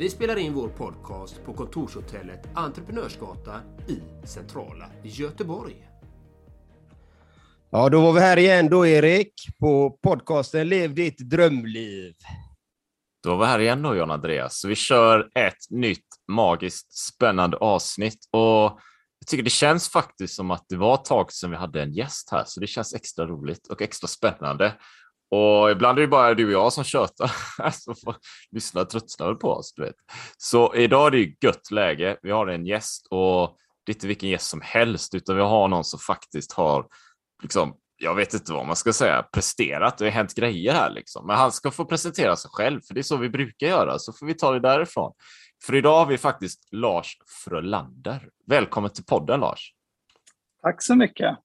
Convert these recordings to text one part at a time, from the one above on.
Vi spelar in vår podcast på kontorshotellet Entreprenörsgatan i centrala Göteborg. Ja, då var vi här igen då, Erik, på podcasten Lev ditt drömliv. Då var vi här igen då, John Andreas. Så vi kör ett nytt magiskt spännande avsnitt och jag tycker det känns faktiskt som att det var ett tag sedan vi hade en gäst här, så det känns extra roligt och extra spännande. Och ibland är det bara du och jag som tjötar, alltså, så lyssna tröttnar på oss. Du vet. Så idag är det ju gött läge. Vi har en gäst och det är inte vilken gäst som helst, utan vi har någon som faktiskt har, liksom, jag vet inte vad man ska säga, presterat. Det har hänt grejer här liksom. Men han ska få presentera sig själv, för det är så vi brukar göra. Så får vi ta det därifrån. För idag har vi faktiskt Lars Frölander. Välkommen till podden Lars. Tack så mycket.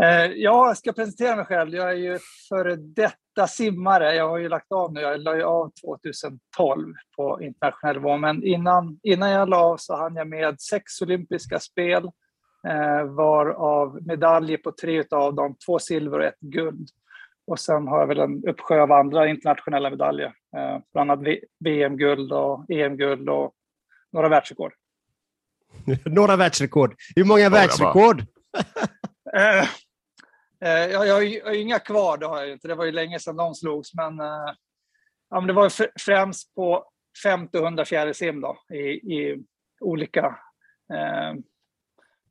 Eh, jag ska presentera mig själv. Jag är ju före detta simmare. Jag har ju lagt av nu. Jag la ju av 2012 på internationell nivå. Men innan, innan jag la av så hann jag med sex olympiska spel. Eh, varav medaljer på tre av dem, två silver och ett guld. Och sen har jag väl en uppsjö av andra internationella medaljer. Eh, bland annat VM-guld och EM-guld och några världsrekord. några världsrekord. Hur många världsrekord? Eh, eh, jag, jag, jag har inga kvar, det har jag inte. Det var ju länge sedan de slogs. Men, eh, ja, men det var främst på 50 och 100 fjärilsim då, i, i olika, eh,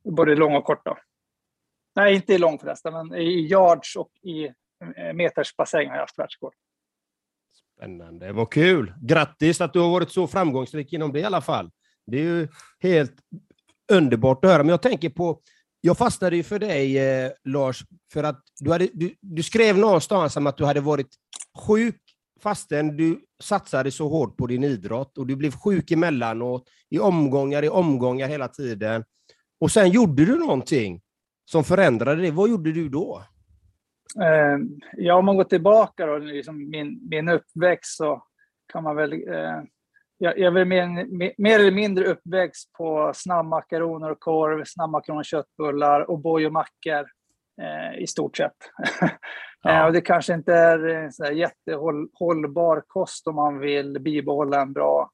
både lång och kort. Då. Nej, inte i lång förresten, men i yards och i eh, metersbassäng har jag haft världsrekord. Spännande, vad kul! Grattis att du har varit så framgångsrik inom det i alla fall. Det är ju helt underbart att höra. Men jag tänker på jag fastnade ju för dig, eh, Lars, för att du, hade, du, du skrev någonstans om att du hade varit sjuk fastän du satsade så hårt på din idrott och du blev sjuk emellanåt, i omgångar, i omgångar hela tiden. Och sen gjorde du någonting som förändrade det. Vad gjorde du då? Eh, ja, om man går tillbaka då, liksom min, min uppväxt så kan man väl eh, jag, jag är mer, mer, eller mindre uppväxt på snabbmakaroner och korv, snabbmakaroner och köttbullar och boj och mackor eh, i stort sett. Ja. eh, och det kanske inte är en så jättehållbar kost om man vill bibehålla en bra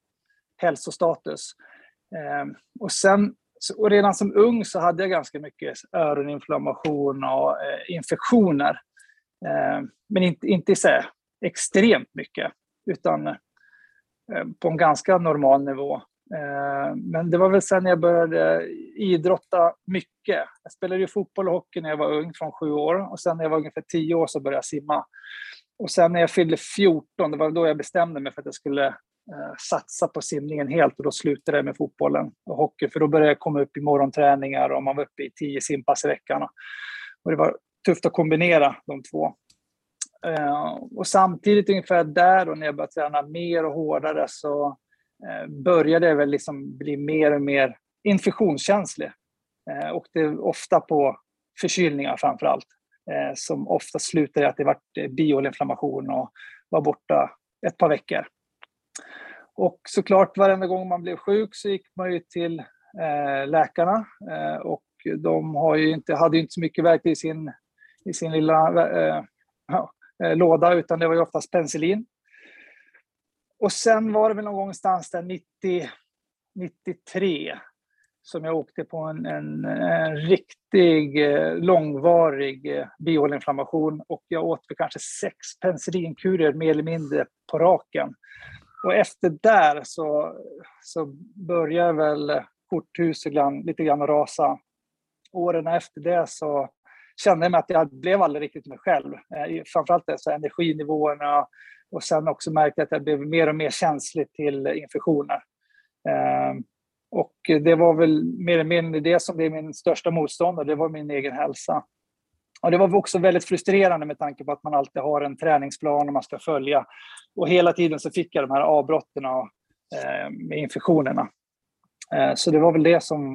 hälsostatus. Eh, och, sen, och redan som ung så hade jag ganska mycket öroninflammation och eh, infektioner. Eh, men inte, inte så extremt mycket, utan Eh, Eh, på en ganska normal nivå. Eh, men det var väl sen jag började idrotta mycket. Jag spelade ju fotboll och hockey när jag var ung, från sju år. Och sen när jag var ungefär tio år så började jag simma. Och sen när jag fyllde 14, det var då jag bestämde mig för att jag skulle eh, satsa på simningen helt och då slutade jag med fotbollen och hockey. För då började jag komma upp i morgonträningar och man var uppe i tio simpass i veckan. Och det var tufft att kombinera de två. Eh, och samtidigt ungefär där då när jag började träna mer och hårdare så eh, började jag väl liksom bli mer och mer infektionskänslig. Eh, och det är ofta på förkylningar framför allt. Eh, som ofta slutade i att det var eh, biolinflammation och var borta ett par veckor. Och såklart varenda gång man blev sjuk så gick man ju till eh, läkarna och de har ju inte, hade ju inte så mycket verktyg i sin, i sin lilla eh, Eh, låda, utan det var ju oftast penicillin. Och sen var det väl någon gångstans där 90, 93 som jag åkte på en, en, en riktig eh, långvarig eh, bihåleinflammation och jag åt väl kanske sex penicillinkurer mer eller mindre på raken. Och efter där så, så började väl korthuset lite grann att rasa. Åren efter det så kände mig att jag blev aldrig riktigt mig själv. Eh, framförallt så energinivåerna och sen också märkte jag att jag blev mer och mer känslig till infektioner. Eh, och det var väl mer eller mindre det som blev min största motståndare, det var min egen hälsa. Och det var också väldigt frustrerande med tanke på att man alltid har en träningsplan och man ska följa. Och hela tiden så fick jag de här avbrotten eh, med infektionerna. Eh, så det var väl det som...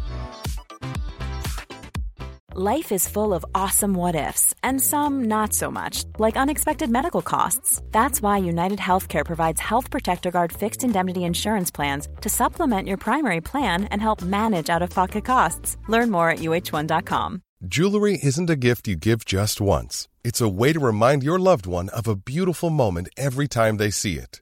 Life is full of awesome what ifs, and some not so much, like unexpected medical costs. That's why United Healthcare provides Health Protector Guard fixed indemnity insurance plans to supplement your primary plan and help manage out of pocket costs. Learn more at uh1.com. Jewelry isn't a gift you give just once, it's a way to remind your loved one of a beautiful moment every time they see it.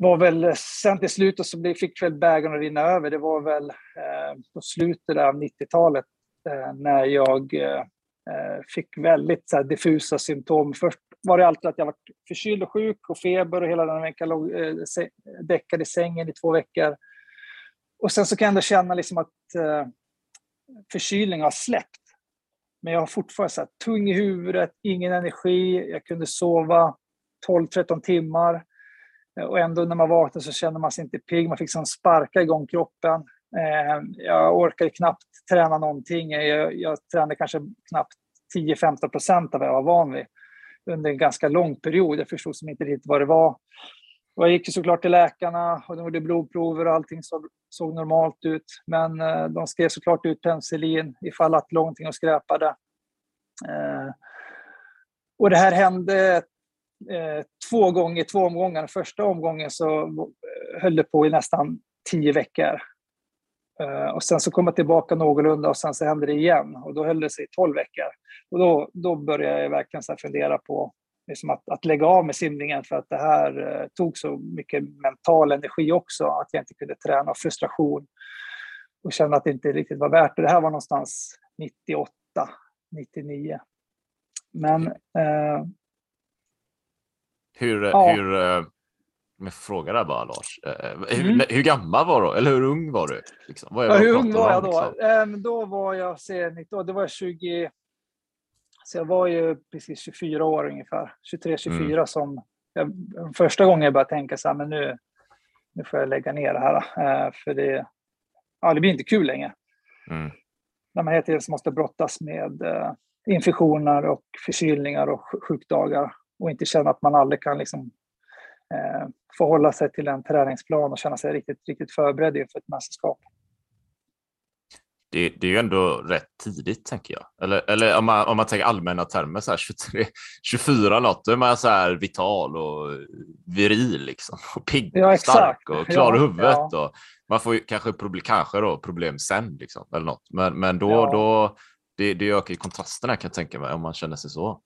var väl sen till slut så fick väl bägaren att rinna över. Det var väl eh, på slutet av 90-talet eh, när jag eh, eh, fick väldigt så här, diffusa symptom. Först var det alltid att jag var förkyld och sjuk och feber och hela den veckan låg eh, i sängen i två veckor. Och sen så kan jag ändå känna liksom att eh, förkylningen har släppt. Men jag har fortfarande så här, tung i huvudet, ingen energi, jag kunde sova 12-13 timmar. Eh, och ändå när man vaknar så känner man sig inte pigg. Man fick sån sparka igång kroppen. Eh, jag orkade knappt träna någonting. Jag, jag tränade kanske knappt 10-15 procent av vad jag var van vid under en ganska lång period. Jag förstod som inte riktigt vad det var. Och jag gick såklart till läkarna och de gjorde blodprover och allting såg, såg normalt ut. Men eh, de skrev såklart ut penicillin ifall att någonting och skräpade. Och det här hände Eh, två gånger, två omgångar. Första omgången så eh, höll det på i nästan tio veckor. Eh, och sen så kom jag tillbaka någorlunda och sen så hände det igen och då höll det sig i tolv veckor. Och då, då började jag verkligen så fundera på liksom att, att lägga av med simningen för att det här tog så mycket mental energi också, att jag inte kunde träna, frustration och kände att det inte riktigt var värt det. Det här var någonstans 98, 99. Men eh, hur, Ja. hur, eh, men fråga där bara Lars. Eh, Hur, Mm. hur gammal var du? Eller hur ung var du? Liksom? Vad är- Ja, hur ung var jag då? liksom? Ehm, då var jag, se, 19, då var jag 20, så jag var ju precis 24 år ungefär, 23-24 Mm. som jag, första gången jag började tänka så här, men nu, nu får jag lägga ner det här. eh, för det, ja, det blir inte kul längre. Mm. När man hela tiden måste brottas med eh, infektioner och förkylningar och sj- sjukdagar och inte känna att man aldrig kan liksom, eh, förhålla sig till en träningsplan och känna sig riktigt, riktigt förberedd inför ett mästerskap. Det, det är ju ändå rätt tidigt tänker jag. Eller, eller om, man, om man tänker allmänna termer, så här 23, 24 något, då är man så här vital och viril liksom. Och pigg Ja, och stark och klar i Ja, huvudet. ja. Och man får ju kanske, problem, kanske då, problem sen liksom, eller något. Men, men då, då det, det ökar ju kontrasterna kan jag tänka mig om man känner sig så.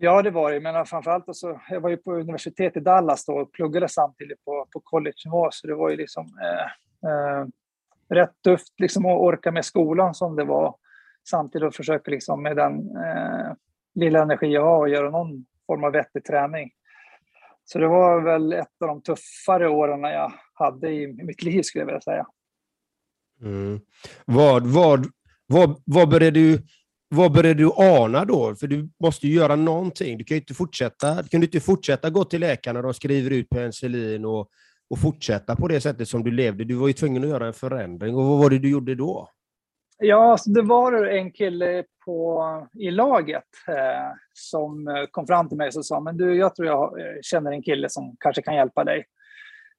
Ja, det var det. Men framförallt så, jag var ju på universitet i Dallas då och pluggade samtidigt på, på college-nivå, så det var ju liksom eh, eh, rätt tufft liksom att orka med skolan som det var. Samtidigt att försöka liksom med den eh, lilla energi jag har och göra någon form av vettig träning. Så det var väl ett av de tuffare åren jag hade i mitt liv skulle jag vilja säga. Mm. Vad, vad, vad, vad, började du, vad började du ana då? För du måste ju göra någonting. Du kan ju inte fortsätta, du kan inte fortsätta gå till läkarna och skriver ut penicillin och, och fortsätta på det sättet som du levde. Du var ju tvungen att göra en förändring. Och vad var det du gjorde då? Ja, alltså, det var en kille på, i laget eh, som eh, kom fram till mig och sa men du, jag tror jag eh, känner en kille som kanske kan hjälpa dig.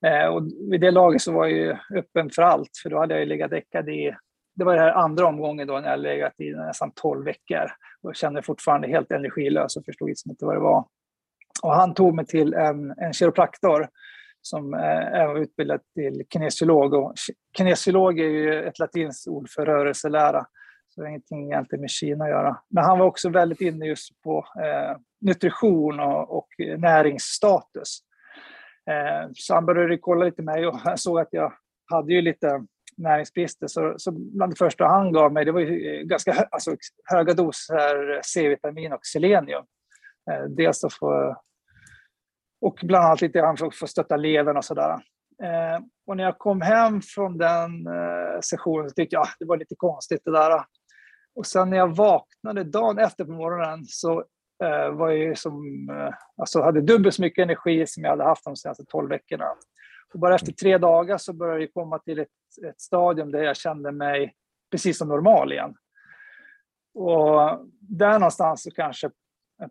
Eh, och vid det laget så var jag ju öppen för allt, för då hade jag ju legat däckad i, det var det här andra omgången då när jag legat i nästan 12 veckor och kände fortfarande helt energilös och förstod liksom inte vad det var. Och han tog mig till en, en kiropraktor som eh, är utbildad till kinesiolog. Och kinesiolog är ju ett latinskt ord för rörelselära. Så det har ingenting egentligen med Kina att göra. Men han var också väldigt inne just på eh, nutrition och, och näringsstatus. Eh, så han började kolla lite med mig och såg att jag hade ju lite näringsbrister. Så, så bland det första han gav mig, det var ju eh, ganska alltså, höga doser C-vitamin och selenium. Eh, dels att få, och bland annat lite grann för att få stötta levern och sådär. Eh, och när jag kom hem från den eh, sessionen så tyckte jag att det var lite konstigt det där. Och sen när jag vaknade dagen efter på morgonen så eh, var jag som, eh, alltså hade dubbelt så mycket energi som jag hade haft de senaste tolv veckorna. Och bara efter tre dagar så började jag komma till ett, ett stadium där jag kände mig precis som normal igen. Och där någonstans så kanske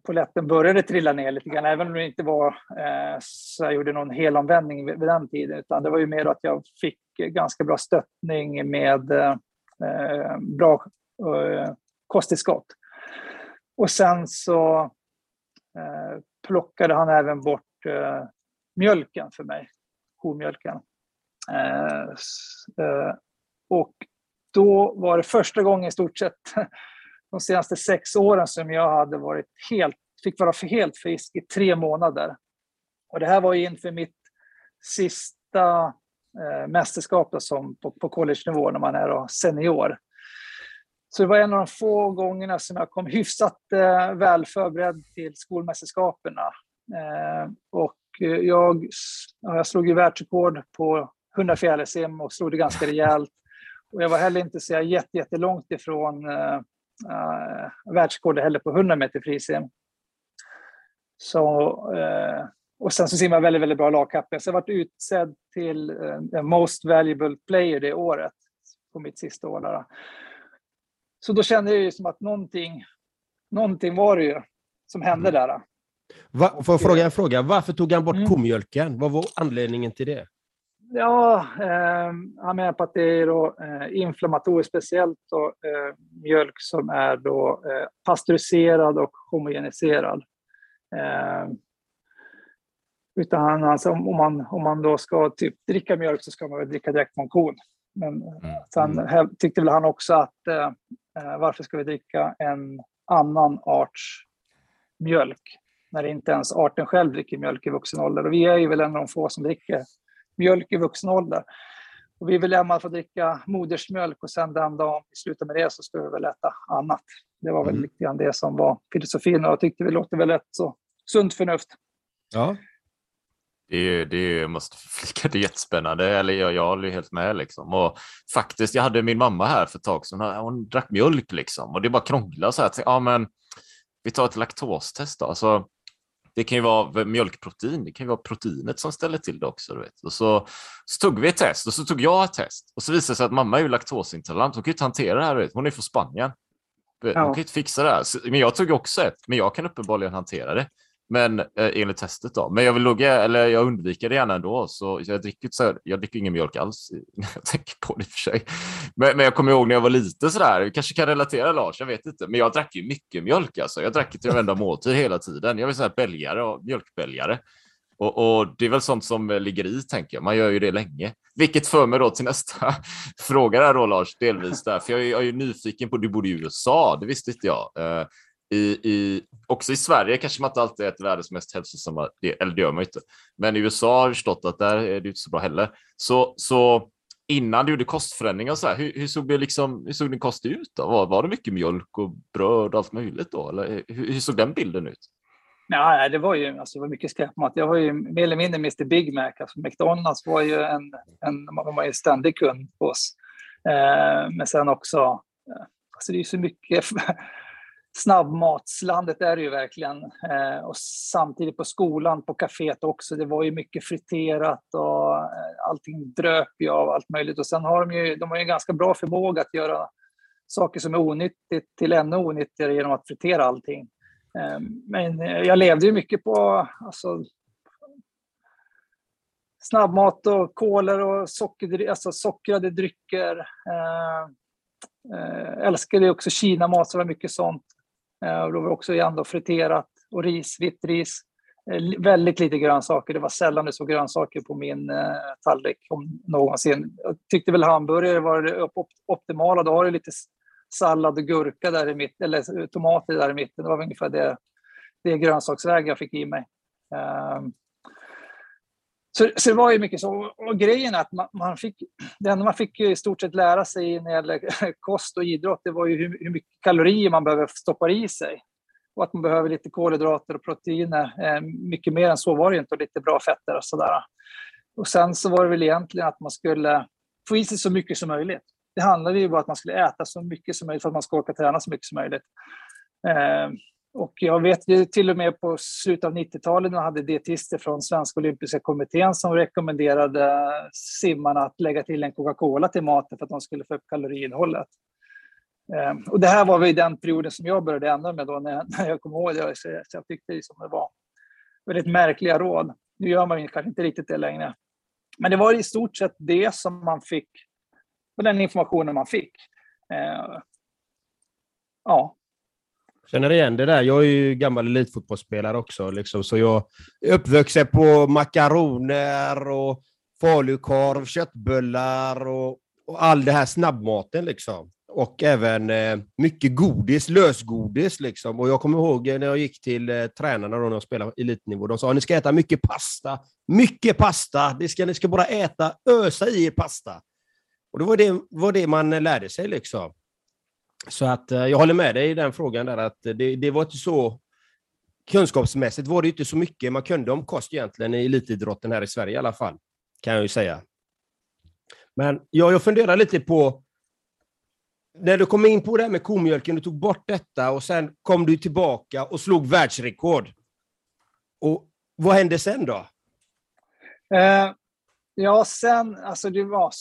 poletten började trilla ner lite grann, även om det inte var eh, så jag gjorde någon helomvändning vid, vid den tiden, utan det var ju mer att jag fick ganska bra stöttning med eh, bra eh, kosttillskott. Och sen så eh, plockade han även bort eh, mjölken för mig, komjölken. Eh, eh, och då var det första gången i stort sett de senaste sex åren som jag hade varit helt, fick vara helt frisk i tre månader. Och det här var inför mitt sista eh, mästerskap som på, på college-nivå när man är senior. Så det var en av de få gångerna som jag kom hyfsat eh, väl förberedd till skolmästerskapen. Eh, och jag, jag slog ju världsrekord på 100 fjärilsim och slog det ganska rejält. Och jag var heller inte så jättelångt ifrån eh, uh, världsrekord heller på 100 meter frisim. Så, uh, och sen så simmar jag väldigt, väldigt bra lagkapten. Så jag varit utsedd till uh, Most Valuable Player det året på mitt sista år. Där. Så då kände jag ju som att någonting, någonting var det ju som hände mm. där. Va, får jag fråga en fråga? Varför tog han bort mm. komjölken? Vad var anledningen till det? Ja, eh, han menar på att det är då, eh, inflammatoriskt, speciellt då, eh, mjölk som är då, eh, pasteuriserad och homogeniserad. Eh, utan alltså, om, man, om man då ska typ dricka mjölk så ska man väl dricka direkt från kon. Men mm. sen mm. tyckte väl han också att eh, eh, varför ska vi dricka en annan arts mjölk när inte ens arten själv dricker mjölk i vuxen ålder? Och vi är ju väl en av de få som dricker mjölk i vuxen ålder. Och vi vill att få dricka modersmjölk och sen den dagen vi slutar med det så ska vi väl äta annat. Det var väl mm. lite grann det som var filosofin och jag tyckte det låter väl rätt så sunt förnuft. Ja. Det, det måste flika, det är jättespännande. Eller jag, jag håller helt med liksom. Och faktiskt, jag hade min mamma här för ett tag sedan. Hon drack mjölk liksom och det bara krånglade så här. Ja, men vi tar ett laktostest då. Alltså, det kan ju vara mjölkprotein, det kan ju vara proteinet som ställer till det också. Du vet. Och så, så tog vi ett test och så tog jag ett test och så visade det sig att mamma är ju laktosintolerant. Hon kan ju inte hantera det här. Vet. Hon är från Spanien. Hon ja. kan ju inte fixa det här. Men jag tog också ett, men jag kan uppenbarligen hantera det. Men eh, enligt testet då. Men jag vill logga, eller jag undviker det gärna ändå. Så jag dricker, så här, jag dricker ingen mjölk alls när jag tänker på det i och för sig. Men, men jag kommer ihåg när jag var liten sådär. vi kanske kan relatera Lars, jag vet inte. Men jag drack ju mycket mjölk alltså. Jag drack till varenda måltid hela tiden. Jag var så här bälgare och mjölkbälgare. Och, och, det är väl sånt som eh, ligger i, tänker jag. Man gör ju det länge. Vilket för mig då till nästa fråga där då, Lars, delvis där. För jag är, jag är nyfiken på, du bodde i USA, det visste inte jag. Uh, i, i, också i Sverige kanske man inte alltid äter världens mest hälsosamma, eller det gör man inte. Men i USA har jag förstått att där är det inte så bra heller. Så, så innan du gjorde kostförändringar, så här, hur, hur, såg det liksom, hur såg din kost ut? Då? Var, var det mycket mjölk och bröd och allt möjligt då? Eller hur, hur såg den bilden ut? Nej, det var ju alltså, det var mycket skräpmat. Jag var ju mer eller mindre Mr Big Mac. Alltså, McDonalds var ju en, en, man var ju ständig kund på oss. Eh, men sen också, eh, alltså det är ju så mycket snabbmatslandet är det ju verkligen. Eh, och samtidigt på skolan, på kaféet också. Det var ju mycket friterat och eh, allting dröp ju av allt möjligt. Och sen har de ju, de har ju en ganska bra förmåga att göra saker som är onyttigt till ännu onyttigare genom att fritera allting. Eh, men eh, jag levde ju mycket på alltså, snabbmat och kolor och socker, alltså sockrade drycker. Eh, eh älskade också Kinamat, så var mycket sånt. Eh, och då var det också igen då friterat och ris, vitt ris. Eh, väldigt lite grönsaker. Det var sällan det såg grönsaker på min eh, tallrik om någonsin. Jag tyckte väl hamburgare var det optimala. Då har du lite sallad och gurka där i mitten, eller eh, tomater där i mitten. Det var ungefär det, det grönsaksväg jag fick i mig. Ehm, så, så det var ju mycket så. Och grejen är att man, man fick, det enda man fick i stort sett lära sig när det gäller kost och idrott, det var ju hur, hur mycket kalorier man behöver stoppa i sig. Och att man behöver lite kolhydrater och proteiner. Eh, mycket mer än så var det inte, och lite bra fetter och sådär. Och sen så var det väl egentligen att man skulle få i sig så mycket som möjligt. Det handlade ju bara om att man skulle äta så mycket som möjligt för att man ska orka träna så mycket som möjligt. Eh, och jag vet ju till och med på slutet av 90-talet när man hade dietister från Svenska Olympiska Kommittén som rekommenderade simmarna att lägga till en Coca-Cola till maten för att de skulle få upp kaloriinnehållet. Ehm, och det här var väl den perioden som jag började ändra mig då när jag, kom ihåg det. Så jag tyckte som det var väldigt märkliga råd. Nu gör man kanske inte riktigt det längre. Men det var i stort sett det som man fick, den informationen man fick. Ehm, ja, Känner igen det där. Jag är ju gammal elitfotbollsspelare också, liksom, så jag är uppvuxen på makaroner och falukorv, köttbullar och, och all det här snabbmaten. Liksom. Och även eh, mycket godis, lösgodis. Liksom. Och jag kommer ihåg när jag gick till eh, tränarna då när jag spelade elitnivå. De sa att ni ska äta mycket pasta. Mycket pasta! Ni ska, ni ska bara äta, ösa i er pasta. Och det var det, var det man lärde sig. liksom. Så att eh, jag håller med dig i den frågan där att det, det var inte så kunskapsmässigt var det inte så mycket man kunde om kost egentligen i elitidrotten här i Sverige i alla fall, kan jag ju säga. Men ja, jag funderar lite på, när du kom in på det här med komjölken, du tog bort detta och sen kom du tillbaka och slog världsrekord. Och vad hände sen då? Eh, ja, sen, alltså det var,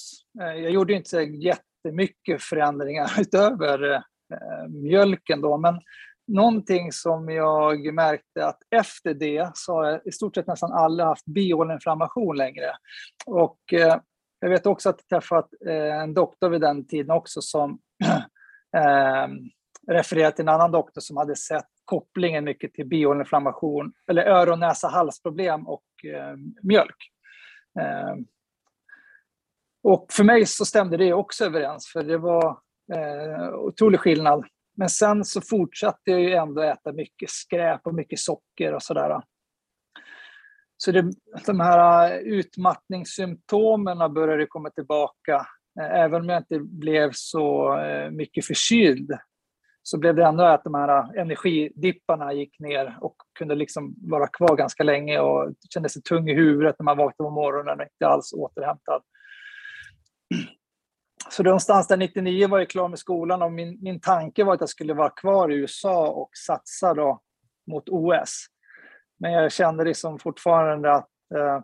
eh, jag gjorde inte jätte jättemycket förändringar utöver eh, mjölken. Då. Men någonting som jag märkte att efter det så har i stort sett nästan alla haft bihåleinflammation längre. Och eh, jag vet också att jag träffat eh, en doktor vid den tiden också som eh, refererade till en annan doktor som hade sett kopplingen mycket till bihåleinflammation, eller öron, näsa, halsproblem och eh, mjölk. Ehm, och för mig så stämde det också överens, för det var eh, otrolig skillnad. Men sen så fortsatte jag ju ändå äta mycket skräp och mycket socker och sådär. Så det, de här eh, utmattningssymptomen började komma tillbaka. Eh, även om jag inte blev så eh, mycket förkyld så blev det ändå att de här energidipparna gick ner och kunde liksom vara kvar ganska länge och kände sig tung i huvudet när man vaknade på morgonen och inte alls återhämtad. Så någonstans där 99 var jag klar med skolan och min, min tanke var att jag skulle vara kvar i USA och satsa då mot OS. Men jag kände liksom fortfarande att eh,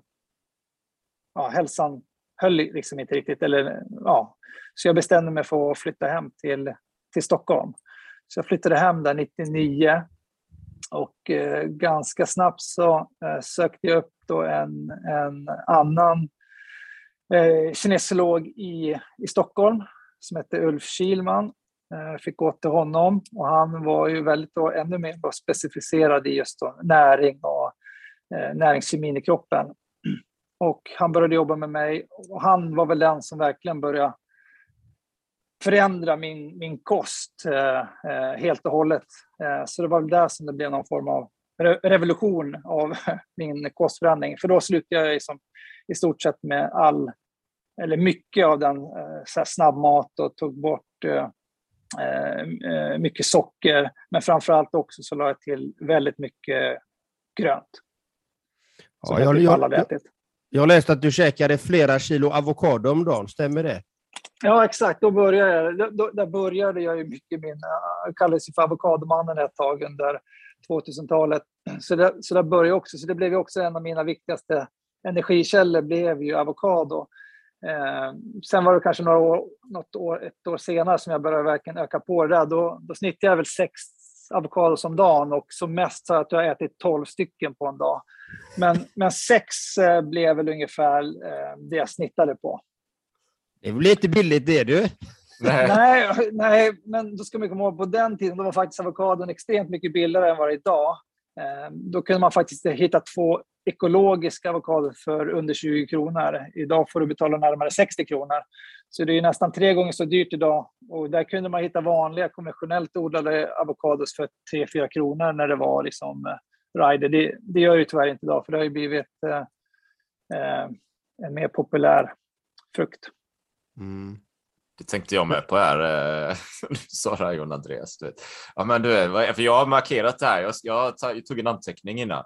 ja, hälsan höll liksom inte riktigt. Eller, ja. Så jag bestämde mig för att flytta hem till, till Stockholm. Så jag flyttade hem där 99 och eh, ganska snabbt så eh, sökte jag upp då en, en annan eh, kinesolog i, i Stockholm som hette Ulf Kilman. Eh, fick gå till honom och han var ju väldigt då, ännu mer specificerad i just då, näring och eh, näringskemin i kroppen. Och han började jobba med mig och han var väl den som verkligen började förändra min, min kost eh, eh helt och hållet. Eh, så det var väl där som det blev någon form av revolution av min kostförändring. För då slutade jag liksom, i stort sett med all eller mycket av den eh, så snabbmat och tog bort eh, eh, mycket socker. Men framför allt också så la jag till väldigt mycket grönt. Ja, jag, jag, jag, jag läste att du käkade flera kilo avokado om dagen, stämmer det? Ja, exakt. Då började jag, då, där började jag ju mycket min, jag kallades för avokadomannen ett tag under 2000-talet. Så det, så det började också, så det blev också en av mina viktigaste energikällor blev ju avokado. Eh, sen var det kanske några år, något år, ett år senare som jag började verkligen öka på det där. Då, då snittade jag väl sex avokados om dagen och som mest så att jag ätit tolv stycken på en dag. Men, men sex eh, blev väl ungefär eh, det jag snittade på. Det blir inte billigt det du. Nej. nej, nej, men då ska man komma ihåg på den tiden då var faktiskt avokadon extremt mycket billigare än vad det är idag. Eh, då kunde man faktiskt hitta två ekologiska avokado för under 20 kronor. Idag får du betala närmare 60 kronor. Så det är nästan tre gånger så dyrt idag. Och där kunde man hitta vanliga konventionellt odlade avokados för 3-4 kronor när det var liksom eh, rider. Det, det gör ju tyvärr inte idag, för det har ju blivit eh, eh en mer populär frukt. Mm. Det tänkte jag med på här, eh, du sa det här John Andreas. Du vet. Ja, men du för jag har markerat det här, jag, jag tog en anteckning innan.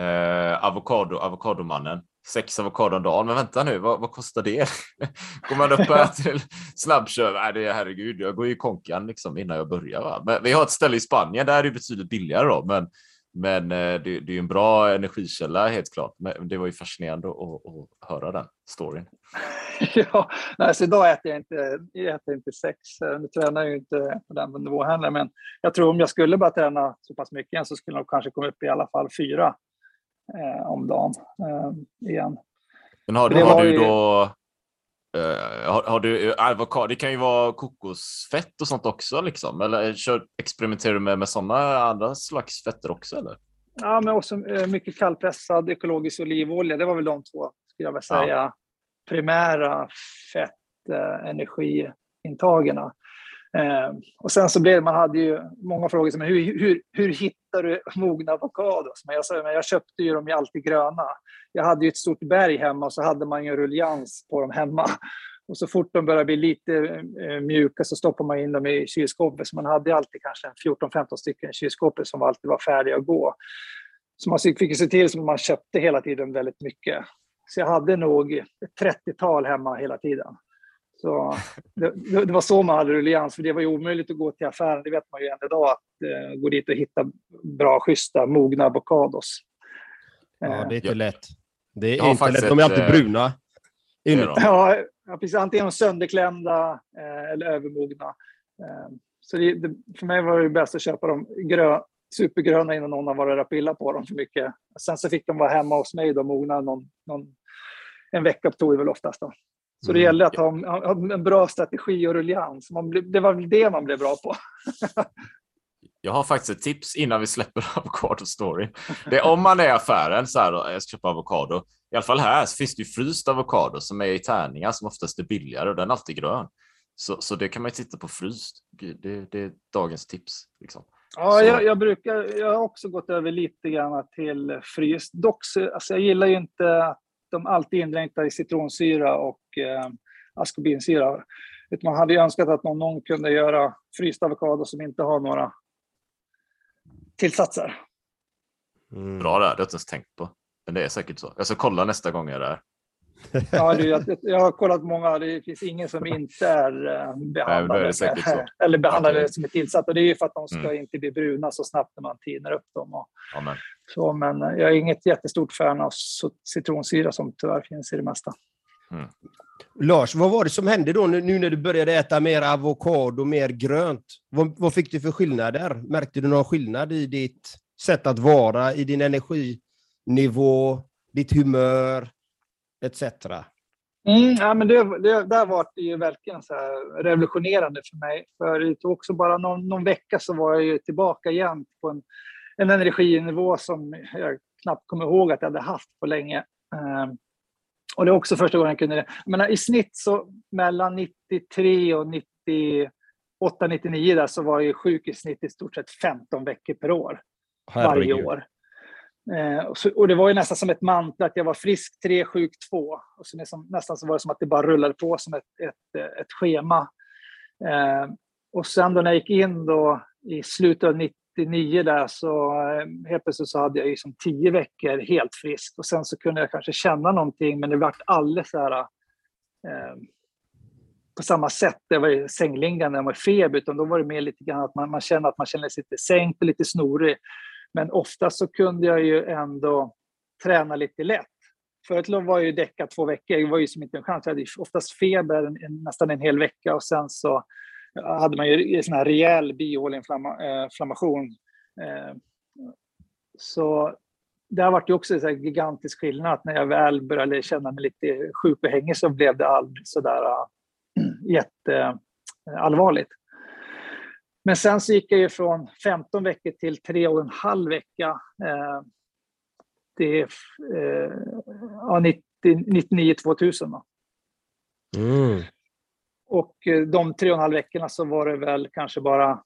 Eh, avokado, avokadomannen. Sex avokado om dagen. Men vänta nu, vad, vad kostar det? Går man upp här till snabbköp? Nej, det är herregud, jag går ju konkan liksom innan jag börjar. Va? Men vi har ett ställe i Spanien, där är det betydligt billigare då, men, men eh, det, det är en bra energikälla helt klart. Men det var ju fascinerande att, att höra den storyn. ja, nej, så idag äter jag inte, jag äter inte sex. Nu tränar jag ju inte på den nivån heller, men jag tror om jag skulle bara träna så pass mycket igen så skulle jag kanske komma upp i alla fall fyra eh, om dagen eh, igen. Men har, du, har du då Uh, har, har, du avokado? Det kan ju vara kokosfett och sånt också liksom. Eller kör, experimenterar du med, med sådana andra slags fetter också eller? Ja, men också mycket kallpressad ekologisk olivolja. Det var väl de två, skulle jag vilja säga, ja. primära fettenergiintagerna. Eh, Eh, och sen så blev man hade ju många frågor som hur, hur, hur hittar du mogna avokados? Men jag, sa, men jag köpte ju dem ju alltid gröna. Jag hade ju ett stort berg hemma och så hade man ju en ruljans på dem hemma. Och så fort de började bli lite eh, mjuka så stoppade man in dem i kylskåpet. Så man hade alltid kanske 14-15 stycken i kylskåpet som alltid var färdiga att gå. Så man fick se till att man köpte hela tiden väldigt mycket. Så jag hade nog ett 30-tal hemma hela tiden. Så det, det, var så man hade ruljans, för det var ju omöjligt att gå till affären, det vet man ju än idag, att eh, gå dit och hitta bra, schyssta, mogna avokados. Ja, det är inte ja. lätt. Det är inte lätt, de är alltid eh, bruna. Ja, ja, precis. Antingen sönderklämda eh, eller övermogna. Eh, så det, det, för mig var det bäst att köpa dem grö, supergröna innan någon har varit och pillat på dem för mycket. Sen så fick de vara hemma hos mig och mogna någon, någon, en vecka tog det väl oftast. Då. Så det mm. gäller att ha, ha en bra strategi och ruljans. det var väl det man blev bra på. Jag har faktiskt ett tips innan vi släpper avokado story. Det är om man är i affären så här, jag ska köpa avokado. I alla fall här så finns det ju fryst avokado som är i tärningar som oftast är billigare och den är alltid grön. Så, så det kan man ju titta på fryst. Det, det är dagens tips. Liksom. Ja, jag, jag, brukar, jag har också gått över lite grann till fryst. Dock, alltså jag gillar ju inte de alltid indränkta i citronsyra och eh, askorbinsyra. Man hade ju önskat att någon, någon kunde göra fryst avokado som inte har några tillsatser. Mm. Bra där, det har jag inte ens tänkt på. Men det är säkert så. Jag ska kolla nästa gång jag är där. Ja, du, jag, jag, har kollat många, det finns ingen som inte är eh, behandlade, är eller behandlade okay. som är tillsatt. Och det är ju för att de ska mm. inte bli bruna så snabbt när man tinar upp dem. Och, Amen. så, men eh, jag är inget jättestort fan av citronsyra som tyvärr finns i det mesta. Mm. Lars, vad var det som hände då nu när du började äta mer avokado, mer grönt? Vad, vad fick du för skillnader? Märkte du någon skillnad i ditt sätt att vara, i din energinivå, ditt humör? Etc. Mm, ja, men det, det, där var det ju verkligen så revolutionerande för mig. För det tog också bara någon, någon vecka så var jag tillbaka igen på en, en energinivå som jag knappt kommer ihåg att jag hade haft på länge. Um, och det är också första gången jag kunde det. Men I snitt så mellan 93 och 98, 99 där så var jag sjuk i snitt i stort sett 15 veckor per år. Herregud. Varje år. Eh, och, så, och, det var ju nästan som ett mantra att jag var frisk tre, sjuk två. Och så nästan, nästan så var det som att det bara rullade på som ett, ett, eh, ett schema. Eh, och sen då när jag gick in då i slutet av 99 där så eh, helt plötsligt så hade jag ju som tio veckor helt frisk. Och sen så kunde jag kanske känna någonting men det vart alldeles så här eh, på samma sätt. Det var sängliggande, jag var feber, utan då var det mer lite grann att man, man känner att man känner sig lite sänkt och lite snorig. Men ofta så kunde jag ju ändå träna lite lätt. Förut var jag ju däckad två veckor, det var ju som inte en chans. Jag hade oftast feber en, nästan en hel vecka och sen så eh, hade man ju en sån här rejäl bihåleinflammation. Eh, eh, så det har varit ju också en gigantisk skillnad. När jag väl började känna mig lite sjuk och hängig så blev det aldrig sådär jätteallvarligt. Men sen så gick jag ju från 15 veckor till 3 och en halv vecka. Eh, det är eh, ja, 99 2000. Mm. och eh, de tre och en halv veckorna så var det väl kanske bara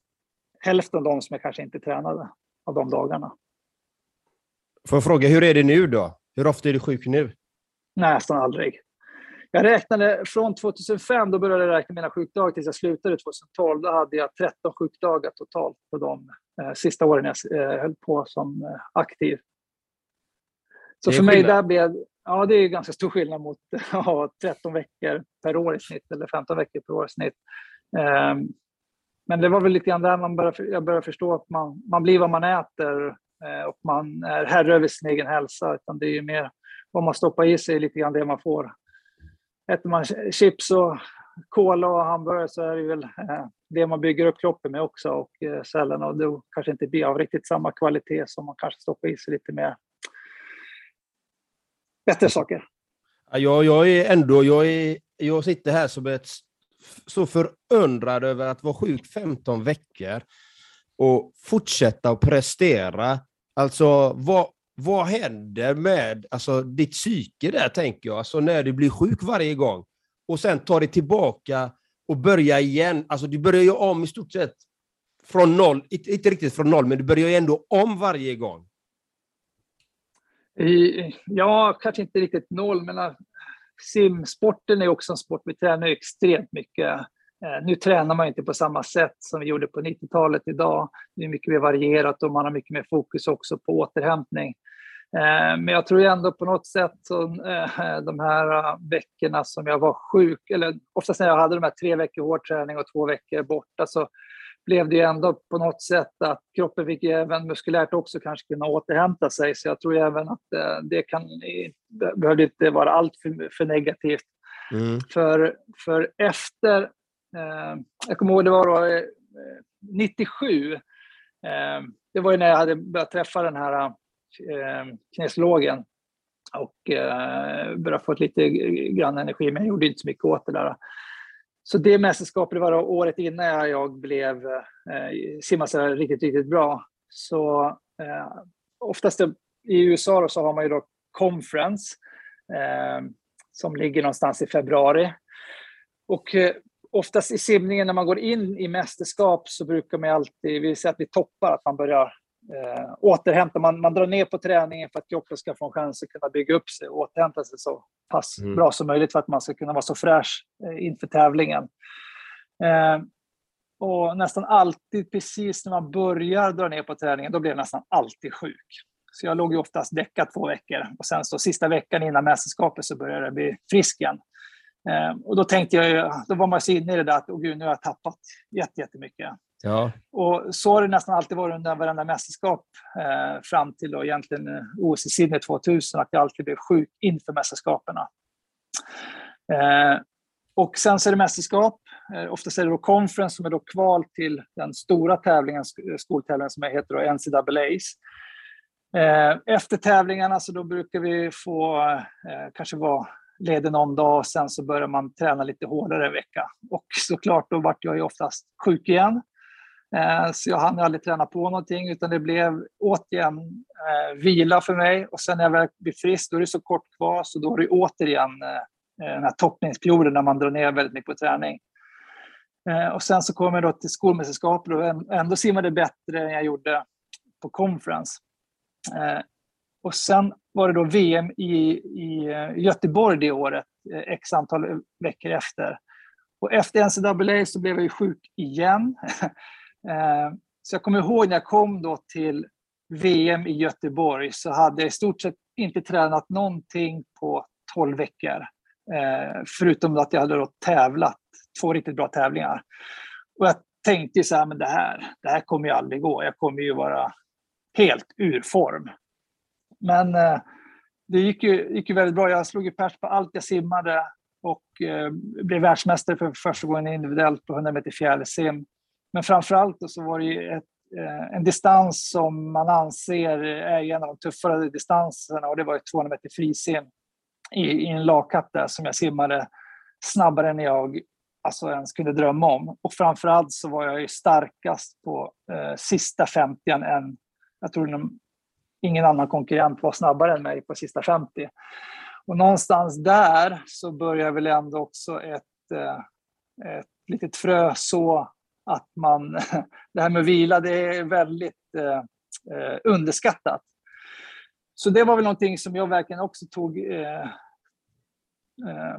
hälften av dem som jag kanske inte tränade av de dagarna. Får jag fråga, hur är det nu då? Hur ofta är du sjuk nu? Nästan aldrig. Jag räknade från 2005, då började jag räkna mina sjukdagar tills jag slutade 2012. Då hade jag 13 sjukdagar totalt på de eh, sista åren jag eh, höll på som eh, aktiv. Så för mig där blev ja, det är ganska stor skillnad mot ha 13 veckor per år i snitt eller 15 veckor per år i snitt. Um, men det var väl lite grann där man började, jag började förstå att man, man blir vad man äter eh, och man är herre över sin egen hälsa. Utan det är ju mer vad man stoppar i sig, lite grann det man får. Äter man chips och cola och hamburgare så är det väl eh, det man bygger upp kroppen med också och eh, cellerna och då kanske inte blir av riktigt samma kvalitet som man kanske stoppar i sig lite mer bättre saker. Ja, jag är ändå, jag, är, jag sitter här som ett så förundrad över att vara sjuk 15 veckor och fortsätta att prestera. Alltså, vad, vad händer med alltså, ditt psyke där, tänker jag, alltså, när du blir sjuk varje gång och sen tar det tillbaka och börjar igen. Alltså, du börjar ju om i stort sett från noll, inte, inte riktigt från noll, men du börjar ju ändå om varje gång. Ja, kanske inte riktigt noll, men äh, simsporten är också en sport. Vi tränar extremt mycket. Äh, nu tränar man inte på samma sätt som vi gjorde på 90-talet idag. Det är mycket mer varierat och man har mycket mer fokus också på återhämtning. Äh, men jag tror ändå på något sätt så de här veckorna som jag var sjuk, eller oftast när jag hade de här tre veckor hård träning och två veckor borta, så blev det ändå på något sätt att kroppen fick även muskulärt också kanske kunna återhämta sig. Så jag tror även att eh, det kan, behövde inte vara allt för, för negativt. Mm. För, för efter, eh, Eh, jag kommer ihåg det var då, eh, eh 97, eh, det var ju när jag hade börjat träffa den här eh, kinesiologen och eh, få lite grann energi, men jag gjorde inte så mycket åt det där. Så det mästerskapet var året innan jag blev eh, simmade riktigt, riktigt bra. Så eh, oftast i USA då, så har man ju då conference eh, som ligger någonstans i februari. Och eh, oftast i simningen när man går in i mästerskap så brukar man alltid, vi säger att vi toppar, att man börjar eh, återhämta. Man, man drar ner på träningen för att kroppen ska få en chans att kunna bygga upp sig och återhämta sig så pass mm. bra som möjligt för att man ska kunna vara så fräsch eh, inför tävlingen. Eh, och nästan alltid precis när man börjar dra ner på träningen, då blir jag nästan alltid sjuk. Så jag låg ju oftast däckad två veckor och sen så sista veckan innan mästerskapet så började jag bli frisk igen. Eh, och då tänkte jag, då var man så inne i det där att, åh gud, nu har jag tappat jättemycket. Ja. Och så har det nästan alltid varit under varenda mästerskap eh, fram till då egentligen eh, OS i Sydney 2000, att jag alltid blev sjuk inför mästerskapen. Eh, och sen så är det mästerskap. Eh, oftast är det då conference som är då kval till den stora tävlingen, skoltävlingen som heter då NCAAs. Eh, efter tävlingarna så då brukar vi få eh, kanske vara ledig någon dag och sen så börjar man träna lite hårdare en vecka. Och såklart då vart jag ju oftast sjuk igen. Eh, så jag hann aldrig träna på någonting utan det blev återigen eh, vila för mig och sen när jag väl blir frisk då är det så kort kvar så då är det återigen eh, eh, den här toppningsperioden när man drar ner väldigt mycket på träning. Eh, och sen så kom jag då till skolmästerskapet och ändå simmade bättre än jag gjorde på conference. Eh, och sen var det då VM i, i eh, Göteborg det året, eh, x antal veckor efter. Och efter NCAA så blev jag ju sjuk igen. Eh, så jag kommer ihåg när jag kom då till VM i Göteborg så hade jag i stort sett inte tränat någonting på 12 veckor. Förutom att jag hade då tävlat två riktigt bra tävlingar. Och jag tänkte så här, men det här, det här kommer ju aldrig gå. Jag kommer ju vara helt ur form. Men eh, det gick ju, gick ju väldigt bra. Jag slog ju pers på allt jag simmade och eh, blev världsmästare för första gången individuellt på 100 meter fjärilsim. Men framförallt så var det ett, eh, en distans som man anser är en av de tuffare distanserna och det var 200 meter frisim i, i en lagkapp där som jag simmade snabbare än jag alltså ens kunde drömma om. Och framförallt så var jag ju starkast på eh, sista 50 än, jag tror ingen annan konkurrent var snabbare än mig på sista 50. Och någonstans där så börjar väl ändå också ett, eh, ett litet frö så att man, det här med vila, det är väldigt eh, eh, underskattat. Så det var väl någonting som jag verkligen också tog eh, eh,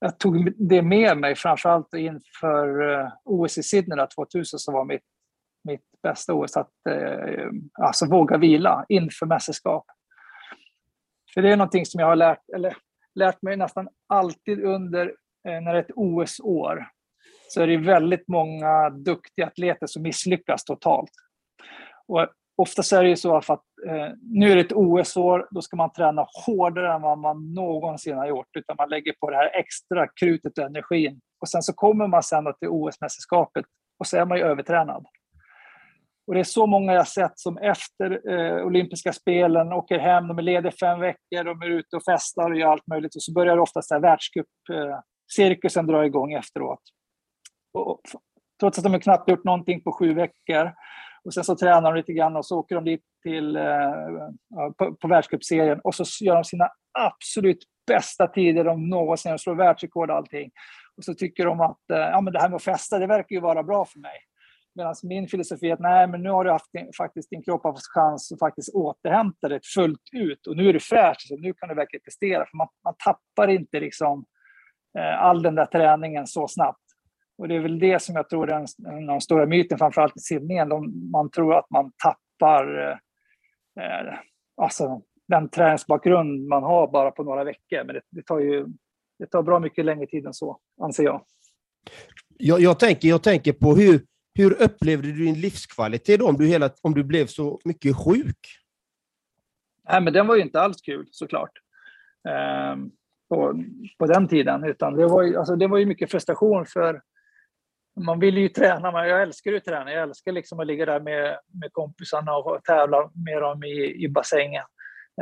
jag tog det med mig, framförallt inför eh, OS i Sydney 2000 som var mitt, mitt bästa OS, att eh, alltså våga vila inför mästerskap. För det är någonting som jag har lärt, eller, lärt mig nästan alltid under eh, när det är ett OS-år. Så är det väldigt många duktiga atleter som misslyckas totalt. Och Oftast är det ju så att eh, nu är det ett OS-år, då ska man träna hårdare än vad man någonsin har gjort, utan man lägger på det här extra krutet och energin. Och sen så kommer man sen till OS-mästerskapet och så är man ju övertränad. Och det är så många jag sett som efter eh, olympiska spelen åker hem, de är lediga fem veckor, de är ute och festar och gör allt möjligt och så börjar oftast världscupcirkusen eh, dra igång efteråt. Och, trots att de knappt gjort någonting på sju veckor och sen så tränar de lite grann och så åker de dit till, eh, på, på världscupserien och så gör de sina absolut bästa tider de någonsin slår världsrekord och allting. Och så tycker de att eh, ja, men det här med att festa, det verkar ju vara bra för mig. Medan min filosofi är att nej, men nu har du haft din, faktiskt din kropp haft chans att faktiskt återhämta dig fullt ut och nu är du fräsch, så nu kan du verkligen prestera. För man, man tappar inte liksom, eh, all den där träningen så snabbt. Och det är väl det som jag tror är en, den stora myten, framförallt i simningen. De, man tror att man tappar eh, eh, alltså, den träningsbakgrund man har bara på några veckor. Men det, det, tar ju det tar bra mycket längre tid än så, anser jag. Jag, jag, tänker, jag tänker på hur, hur upplevde du din livskvalitet då, om du, hela, om du blev så mycket sjuk? Nej, men den var ju inte alls kul såklart. Eh, på, på den tiden, utan det var ju, alltså, det var ju mycket frustration för man vill ju träna, men jag älskar att träna. Jag älskar liksom att ligga där med, med kompisarna och tävla med dem i, i bassängen.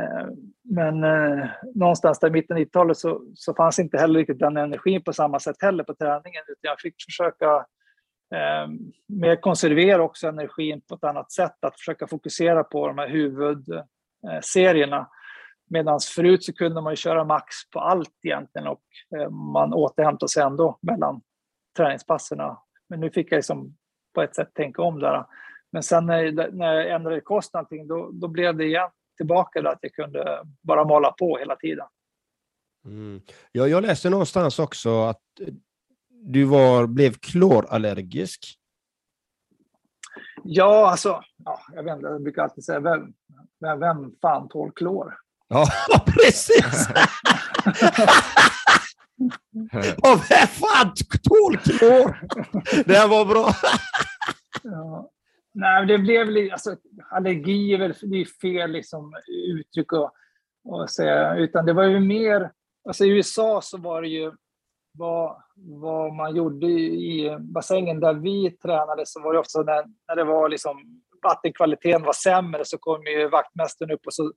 Ehm, men eh, någonstans där i mitten av 90-talet så, så fanns inte heller riktigt den energin på samma sätt heller på träningen, utan jag fick försöka Ehm, men mer konservera också energin på ett annat sätt, att försöka fokusera på de här huvudserierna. Eh, Medan förut så kunde man ju köra max på allt egentligen och eh, man återhämtade sig ändå mellan träningspasserna. Men nu fick jag liksom på ett sätt tänka om där. Men sen när, jag ändrade kost och allting, då, då blev det igen tillbaka där att jag kunde bara mala på hela tiden. Mm. Ja, jag läste någonstans också att eh, du var, blev klorallergisk. Ja, alltså, ja, jag, vet inte, jag brukar alltid säga, vem, vem, vem fan tål klor? Ja, precis! Och vem fan tål klor? Det var bra. ja. Nej, det blev alltså, allergi är väl det är fel liksom, uttryck att säga, utan det var ju mer, alltså i USA så var det ju vad, vad man gjorde i bassängen där vi tränade så var det ofta när, när det var liksom vattenkvaliteten var sämre så kom ju vaktmästaren upp och så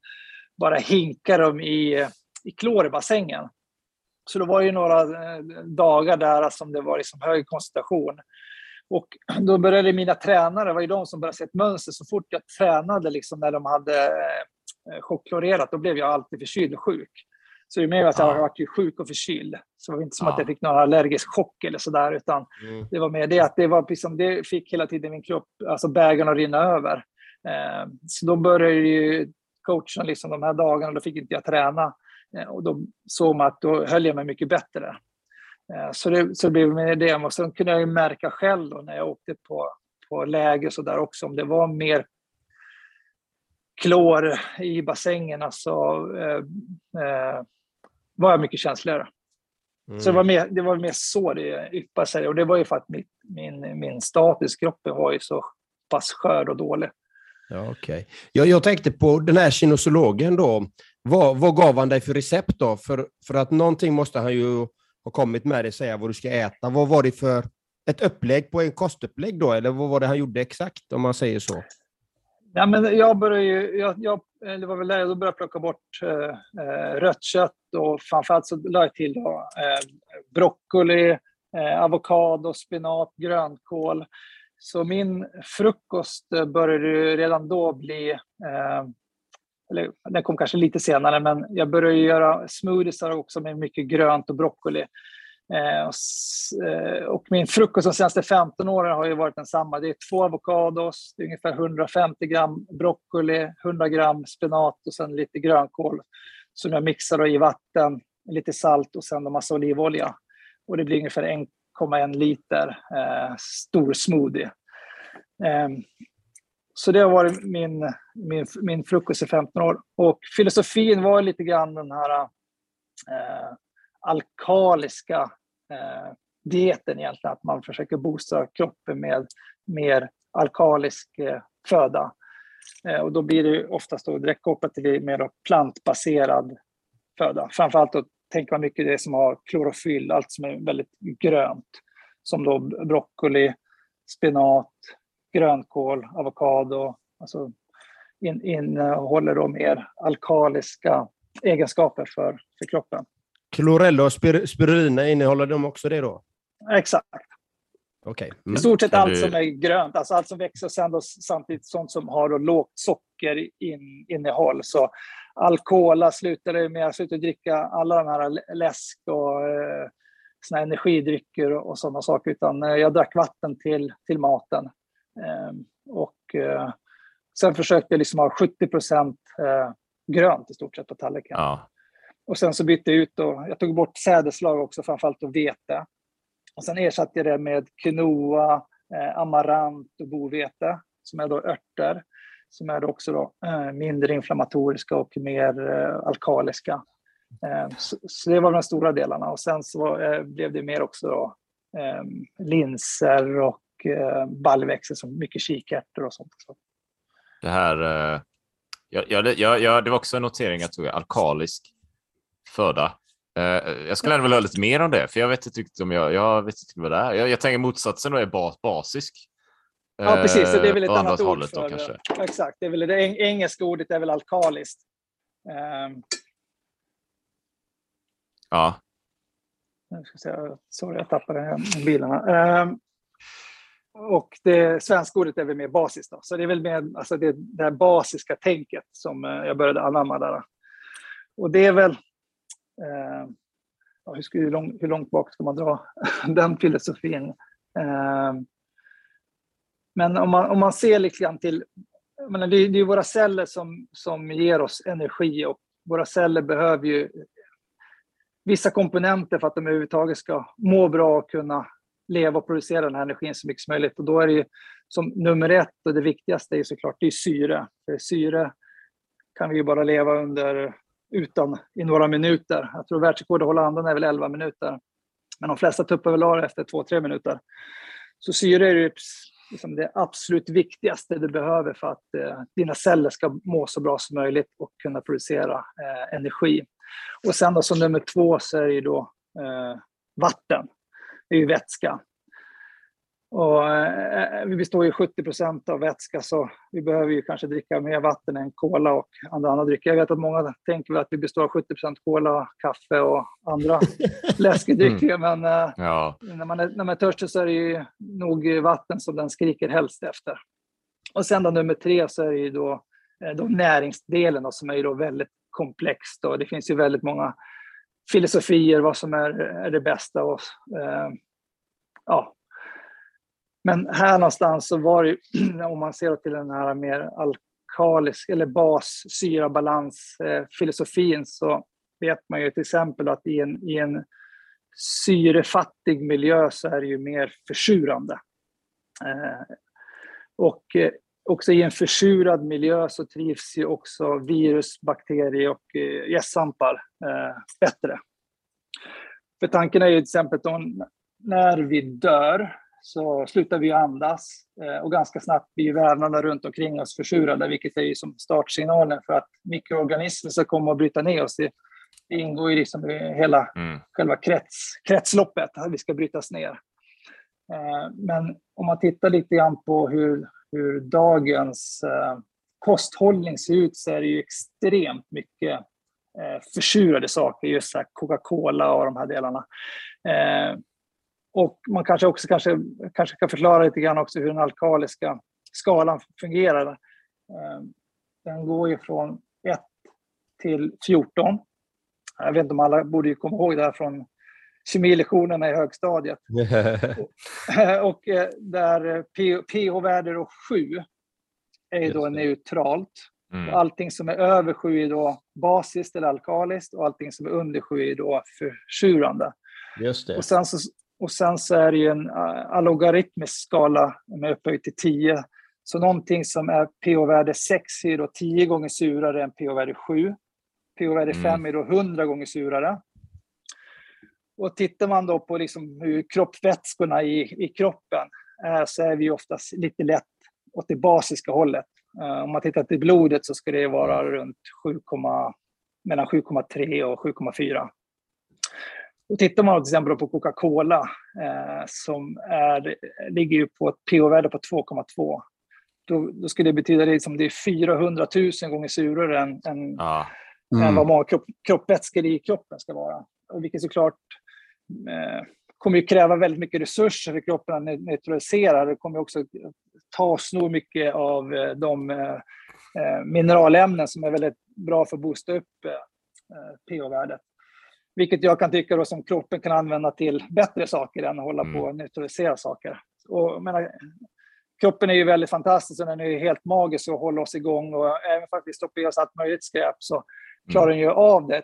bara hinkade de i, i klor i bassängen. Så det var ju några eh, dagar där som det var liksom hög koncentration. Och då började mina tränare, det var ju de som började se ett mönster. Så fort jag tränade, liksom när de hade eh, chockklorerat, då blev jag alltid förkyld och sjuk. Så det är mer att jag ja. varit sjuk och förkyld. Så det var inte som ja. att jag fick någon allergisk chock eller sådär, utan mm. det var mer det att det var liksom, det fick hela tiden min kropp, alltså bägaren att rinna över. Eh, så då började ju coachen liksom de här dagarna, då fick inte jag träna. Eh, och då såg man att då höll jag mig mycket bättre. Eh, så det, så det blev med det. Och sen kunde jag ju märka själv då när jag åkte på, på läger så där också, om det var mer klor i bassängerna så eh, eh, var jag mycket känsligare. Mm. Så det var, mer, det var mer så det yppade sig. Och det var ju för att mitt, min, min status kroppen var ju så pass skör och dålig. Ja, okay. jag, jag tänkte på den här kinosologen då. Vad, vad gav han dig för recept då? För, för att någonting måste han ju ha kommit med dig, säga vad du ska äta. Vad var det för ett upplägg på en kostupplägg då? Eller vad var det han gjorde exakt, om man säger så? Ja, men jag började ju, jag, jag, eh, det var väl där jag började plocka bort eh, eh, rött kött och framförallt så la jag till då, eh, broccoli, eh, avokado, spenat, grönkål. Så min frukost eh, började redan då bli eh, eller den kom kanske lite senare, men jag började göra smoothies också med mycket grönt och broccoli. Eh, eh, och, min frukost de senaste 15 åren har ju varit densamma. Det är två avokados, det är ungefär 150 gram broccoli, 100 gram spenat och sen lite grönkål som jag mixar i vatten, lite salt och sen en massa olivolja. Och det blir ungefär 1,1 liter eh, stor smoothie. Eh, så det har varit min, min, min frukost i 15 år. Och filosofin var lite grann den här eh, alkaliska eh, dieten egentligen, att man försöker boosta kroppen med mer alkalisk eh, föda. Eh, och då blir det oftast då direkt kopplat till mer plantbaserad föda. Framförallt då tänker man mycket det som har klorofyll, allt som är väldigt grönt. Som då broccoli, spenat, grönkål, avokado. Alltså in, innehåller då mer alkaliska egenskaper för, för kroppen. Chlorella och spir spirulina, innehåller de också det då? Exakt. I Mm. stort sett allt som är grönt, alltså allt som växer och sen då samtidigt sånt som har då lågt sockerinnehåll. Så alkohola slutade jag med, jag slutade dricka alla de här lä- läsk och eh, såna här energidrycker och, och sådana saker, utan eh, jag drack vatten till, till maten. Eh, och eh, sen försökte jag liksom ha 70 procent eh, grönt i stort sett på tallriken. Ja. Och sen så bytte jag ut och jag tog bort sädeslag också, framförallt och vete. Och sen ersatte jag det med quinoa, eh, amarant och bovete, som är då örter, som är då också då, eh, mindre inflammatoriska och mer eh, alkaliska. Eh, så, så det var de stora delarna. Och sen så var, eh, blev det mer också då, eh, linser och eh, baljväxter, som mycket kikärtor och sånt. Det här... eh, Ja, ja, ja, ja, det var också en notering jag tog. Alkalisk föda. Eh, jag skulle ändå vilja höra lite mer om det, för jag vet inte riktigt om jag, jag vet inte vad det är. Jag, jag tänker motsatsen då är bas, basisk. Ja, precis. Så det är väl ett Eh, andra annat ord för... då kanske. Exakt, det är väl det eng- engelska ordet är väl alkaliskt. Um, Ja, nu ska jag se, sorry, jag tappade mobilerna. Ehm, och det svenska ordet är väl mer basiskt. Då. Så det är väl mer alltså det, det här basiska tänket som eh, jag började anamma där. Och det är väl... Eh, ja, hur, ska, hur, lång, hur långt bak ska man dra den filosofin? Eh, men om man, om man ser lite grann till... Menar, det, är- det är våra celler som, som ger oss energi och våra celler behöver ju vissa komponenter för att de överhuvudtaget ska må bra och kunna leva och producera den här energin så mycket som möjligt. Och då är det ju som nummer ett och det viktigaste är såklart det är syre. För syre kan vi ju bara leva under utan i några minuter. Jag tror världsrekordet att hålla andan är väl 11 minuter. Men de flesta tuppar väl av efter 2-3 minuter. Så syre är liksom det absolut viktigaste du behöver för att eh, dina celler ska må så bra som möjligt och kunna producera eh, energi. Och sen då som nummer två så är det ju då eh, vatten. Det är ju vätska. Och, eh, vi består ju 70 procent av vätska så vi behöver ju kanske dricka mer vatten än cola och andra, andra drycker. Jag vet att många tänker att vi består av 70 procent cola, kaffe och andra läskedrycker. Men eh, ja, när man, är, när man är törstig så är det ju nog vatten som den skriker helst efter. Och sen då nummer tre så är det ju då, eh, då näringsdelen då, som är ju då väldigt komplext. Och det finns ju väldigt många filosofier vad som är, är det bästa. Och, eh, ja. Men här någonstans så var det om man ser till den här mer alkalisk eller bas-syra-balans-filosofin så vet man ju till exempel att i en, i en syrefattig miljö så är det ju mer försurande. Eh, och eh, också i en försurad miljö så trivs ju också virus, bakterier och eh, gästsvampar eh, bättre. För tanken är ju till exempel att när vi dör så slutar vi andas eh, och ganska snabbt blir vävnaderna runt omkring oss försurade, vilket är som startsignalen för att mikroorganismer ska komma och bryta ner oss. Det, ingår liksom i hela mm, själva krets, kretsloppet, att vi ska brytas ner. Eh, Men om man tittar lite grann på hur, hur dagens eh, kosthållning ser ut så är det ju extremt mycket försurade saker, just Coca-Cola och de här delarna. Eh, Och man kanske också kanske, kanske kan förklara lite grann också hur den alkaliska skalan fungerar. Eh, Den går ju från 1 till 14. Jag vet inte om alla borde ju komma ihåg det här från kemilektionerna i högstadiet. och eh, där pH-värde då 7 är då neutralt. Mm. Allting som är över 7 är då basiskt eller alkaliskt och allting som är under 7 är då försurande. Just det. Och sen så, och sen så är det ju en algoritmisk skala med upphöjt till 10. Så någonting som är pH-värde 6 är då 10 gånger surare än pH-värde 7. pH-värde 5 mm. är då 100 gånger surare. Och tittar man då på liksom hur kroppsvätskorna i, i kroppen är, så är vi oftast lite lätt åt det basiska hållet. Uh, om man tittar till blodet så ska det vara runt 7, mellan 7,3 och 7,4. Och tittar man till exempel på Coca-Cola eh, som är, ligger ju på ett pH-värde på 2,2. Då, då, skulle det betyda det som det är 400 000 gånger surare än, än, ah. mm. än vad många kropp, kroppvätskor i kroppen ska vara. Och vilket såklart eh, kommer ju kräva väldigt mycket resurser för kroppen att neutralisera. Det kommer också ta och sno mycket av eh, de eh, eh, mineralämnen som är väldigt bra för att boosta upp pH-värdet. Vilket jag kan tycka då som kroppen kan använda till bättre saker än att hålla mm. på och neutralisera saker. Och, menar, kroppen är ju väldigt fantastisk och den är helt magisk och håller oss igång. Och även att vi stoppar i oss allt möjligt skräp så klarar mm. den ju av det.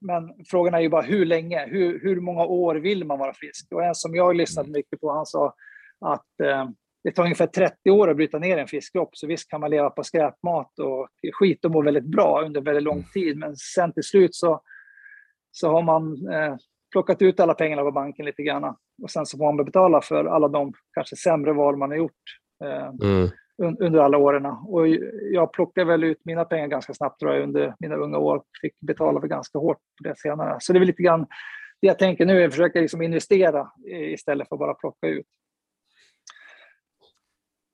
Men frågan är ju bara hur länge, hur, hur många år vill man vara frisk? Och en som jag lyssnat mm. mycket på, han sa att eh, det tar ungefär 30 år att bryta ner en fiskkropp, så visst kan man leva på skräpmat och skit och må väldigt bra under väldigt lång mm. tid, men sen till slut så, så har man eh, plockat ut alla pengarna på banken lite grann och sen så får man betala för alla de kanske sämre val man har gjort eh, mm. un, under alla åren. Och jag plockade väl ut mina pengar ganska snabbt tror jag, under mina unga år, fick betala för ganska hårt på det senare. Så det är väl lite grann det jag tänker nu, är att försöka liksom investera istället för att bara plocka ut.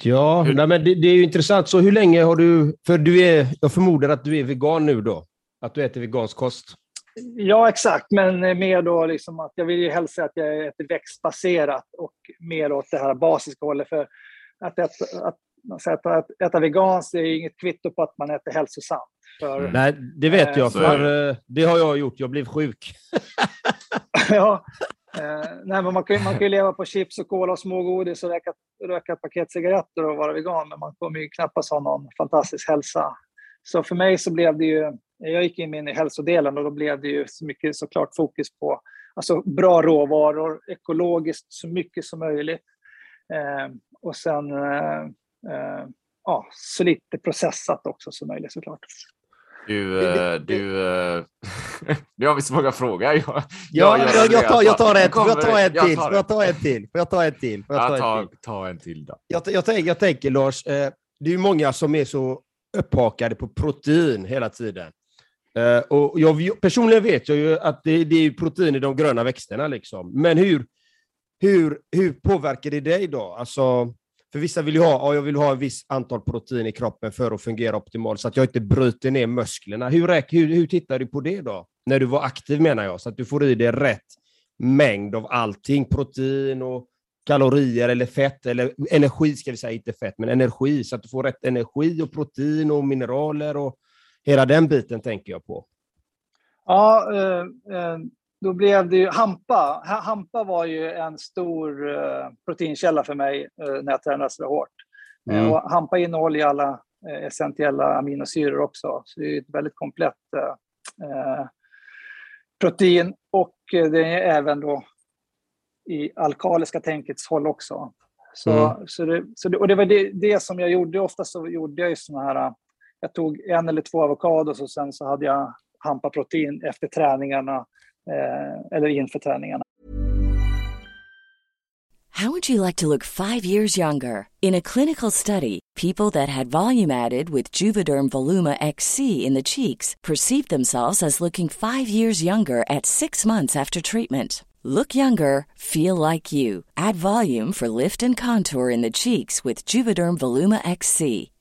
Ja, nej, men det, det, är ju intressant. Så hur länge har du... För du är, jag förmodar att du är vegan nu då? Att du äter vegansk kost? Ja, exakt. Men mer då liksom att jag vill ju helst säga att jag äter växtbaserat och mer åt det här basiska hållet. För att äta, att, att, att äta veganskt är inget kvitto på att man äter hälsosamt. För, Nej, det vet jag, för äh, det har jag gjort. Jag blev sjuk. ja, Eh, nej, men man, kan, man kan ju leva på chips och cola och smågodis och röka, röka ett paket cigaretter och vara vegan, men man kommer ju knappast ha någon fantastisk hälsa. Så för mig så blev det ju, jag gick in i hälsodelen och då blev det ju så mycket såklart fokus på alltså bra råvaror, ekologiskt så mycket som möjligt. Eh, och sen eh, eh, ja, så lite processat också som möjligt såklart. Du, eh, du, eh, nu har vi så många frågor. Jag, ja, jag, jag, jag, tar, jag tar ett, jag ta en till? Jag ta en till? Jag ta en till? Jag ta, ja, ta, ta en till då. Jag, jag, tänker, jag tänker Lars, det är många som är så upphakade på protein hela tiden. Eh, och jag, personligen vet jag ju att det, det är protein i de gröna växterna. Liksom. Men hur, hur, hur påverkar det dig då? Alltså, för vissa vill ju ha, ja, jag vill ha ett visst antal protein i kroppen för att fungera optimalt, så att jag inte bryter ner musklerna. Hur, hur, hur tittar du på det då? När du var aktiv menar jag, så att du får i dig rätt mängd av allting, protein och kalorier eller fett, eller energi ska vi säga, inte fett, men energi, så att du får rätt energi och protein och mineraler och hela den biten tänker jag på. Ja, eh, eh, då blev det ju hampa. Hampa var ju en stor uh, proteinkälla för mig när jag tränade så hårt. Eh, mm. och hampa innehåller ju alla essentiella aminosyror också, så det är ett väldigt komplett protein. Och det är även då i alkaliska tänkets håll också. Så, mm. så, det, så det, och det var det, det som jag gjorde. Ofta så gjorde jag ju såna här, jag tog en eller två avokados och sen så hade jag hampaprotein efter träningarna eh, eller inför träningarna. How would you like to look five years younger? In a clinical study, people that had volume added with Juvederm Voluma XC in the cheeks perceived themselves as looking five years younger at six months after treatment. Look younger, feel like you. Add volume for lift and contour in the cheeks with Juvederm Voluma XC.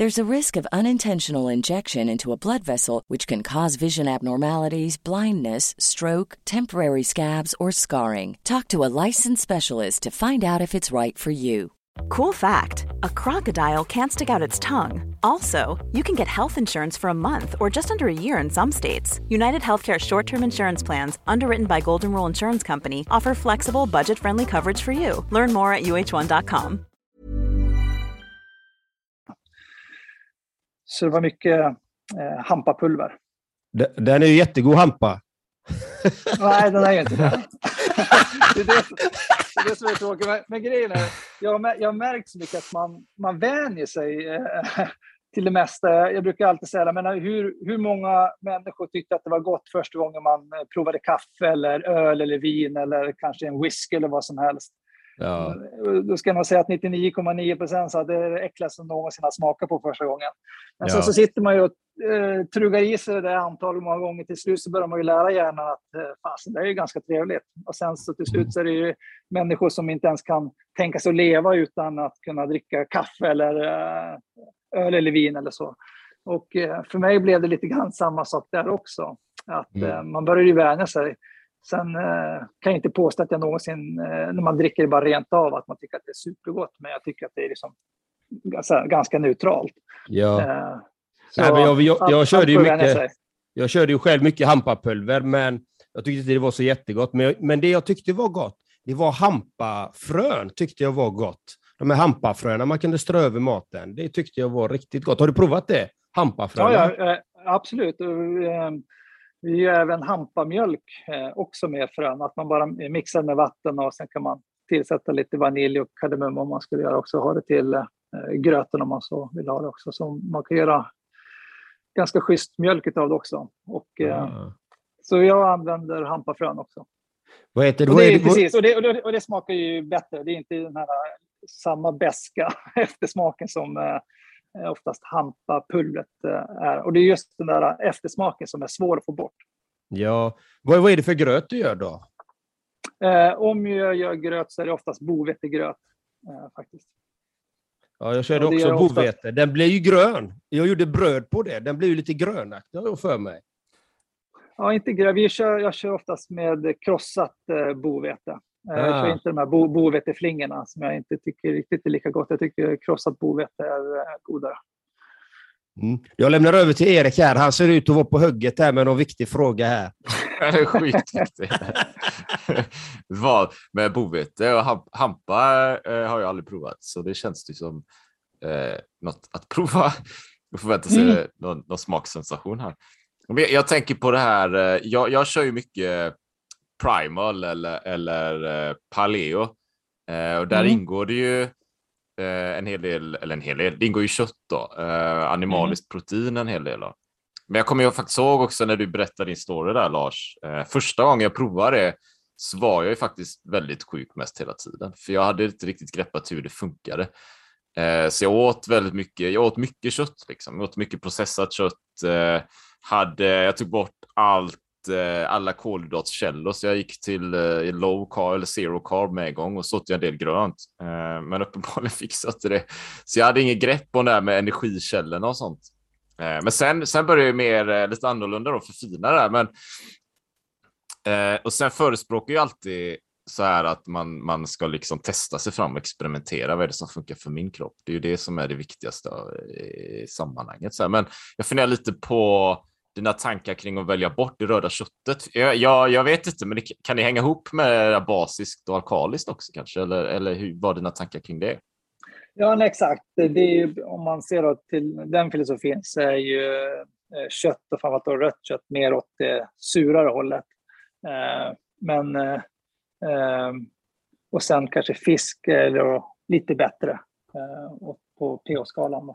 There's a risk of unintentional injection into a blood vessel, which can cause vision abnormalities, blindness, stroke, temporary scabs, or scarring. Talk to a licensed specialist to find out if it's right for you. Cool fact a crocodile can't stick out its tongue. Also, you can get health insurance for a month or just under a year in some states. United Healthcare short term insurance plans, underwritten by Golden Rule Insurance Company, offer flexible, budget friendly coverage for you. Learn more at uh1.com. Så det var mycket eh, hampapulver. Den är ju jättegod hampa. Nej, den är ju inte det. det, är det, det är det som är tråkigt. Men, men grejen är, jag har, jag har märkt så mycket att man, man vänjer sig eh, till det mesta. Jag brukar alltid säga, men hur, hur många människor tyckte att det var gott första gången man eh, provade kaffe eller öl eller vin eller kanske en whisky eller vad som helst. Ja. Då ska jag nog säga att 99,9 procent att det äckligaste som någonsin har smakat på första gången. Men Ja. sen så sitter man ju och eh, trugar i sig det där antal många gånger. Till slut så börjar man ju lära hjärnan att eh, fasen, det är ju ganska trevligt. Och sen så till slut så är det ju människor som inte ens kan tänka sig att leva utan att kunna dricka kaffe eller eh, öl eller vin eller så. Och eh, för mig blev det lite grann samma sak där också. Att Mm. eh, man börjar ju vänja sig. Sen eh, kan jag inte påstå att jag någonsin, eh, när man dricker det bara rent av, att man tycker att det är supergott. Men jag tycker att det är liksom ganska, ganska neutralt. Ja. Eh, så Nej, jag, jag, jag, körde ju mycket, jag körde ju själv mycket hampapulver, men jag tyckte inte det var så jättegott. Men, jag, men det jag tyckte var gott, det var hampafrön. tyckte jag var gott. De här hampafröna man kunde strö över maten. Det tyckte jag var riktigt gott. Har du provat det? Hampafröna? Ja, ja, absolut. Vi gör även hampamjölk eh, också med frön. Att man bara mixar med vatten och sen kan man tillsätta lite vanilj och kardemumma om man skulle göra också. Ha det till eh, gröten om man så vill ha det också. Så man kan göra ganska schysst mjölk av det också. Och, eh, Ah. Så jag använder hampafrön också. Vad heter det? Och det, är precis, och det, och det, och det smakar ju bättre. Det är inte den här samma beska eftersmaken som oftast hampapulvret eh, är. Och det är just den där eftersmaken som är svår att få bort. Ja. Vad, vad är det för gröt du gör då? Eh, om jag gör gröt så är det oftast bovetegröt. Eh, faktiskt. Ja, jag körde också bovete. Den blir ju grön. Jag gjorde bröd på det. Den blir ju lite grönaktig har jag för mig. Ja, inte gröt. Vi kör, jag kör oftast med krossat eh, bovete. Eh, Jag Ah. kör inte de här bo, boveteflingorna som jag inte tycker riktigt är lika gott. Jag tycker krossat bovete är godare. Mm. Jag lämnar över till Erik här. Han ser ut att vara på hugget här med någon viktig fråga här. Skitviktigt. Vad med bovete och ham- hampa eh, har jag aldrig provat, så det känns ju som eh, något att prova. Jag förväntar sig Mm. någon, någon smaksensation här. Jag, jag tänker på det här. Eh, jag, jag kör ju mycket primal eller, eller eh, paleo eh, och där Mm. ingår det ju eh, en hel del, eller en hel del, det ingår ju kött då, animaliskt protein en hel del. Då. Men jag kommer ju faktiskt ihåg också när du berättade din story där Lars. Första gången jag provade det så var jag ju faktiskt väldigt sjuk mest hela tiden. För jag hade inte riktigt greppat hur det funkade. Så jag åt väldigt mycket, jag åt mycket kött liksom. Jag åt mycket processat kött. Hade, jag tog bort allt, eh, alla kolhydratkällor så jag gick till eh, low carb eller zero carb med en gång och så åt jag en del grönt. Eh, men uppenbarligen fixade jag inte det. Så jag hade ingen grepp på det här med energikällorna och sånt. Eh, Men sen, sen började jag mer eh, lite annorlunda då, förfina det här. Men, eh, och sen förespråkar jag alltid så här att man, man ska liksom testa sig fram och experimentera. Vad är det som funkar för min kropp? Det är ju det som är det viktigaste eh, i sammanhanget. Så här. Men jag funderar lite på dina tankar kring att välja bort det röda köttet. Jag, jag, jag vet inte, men det, kan det hänga ihop med basiskt och alkaliskt också kanske? Eller, eller hur, vad är dina tankar kring det? Ja, nej, exakt. Det är ju, om man ser då till den filosofin så är ju eh, kött och framförallt då rött kött mer åt det surare hållet. Eh, men eh, eh och sen kanske fisk är lite bättre eh, på pH-skalan.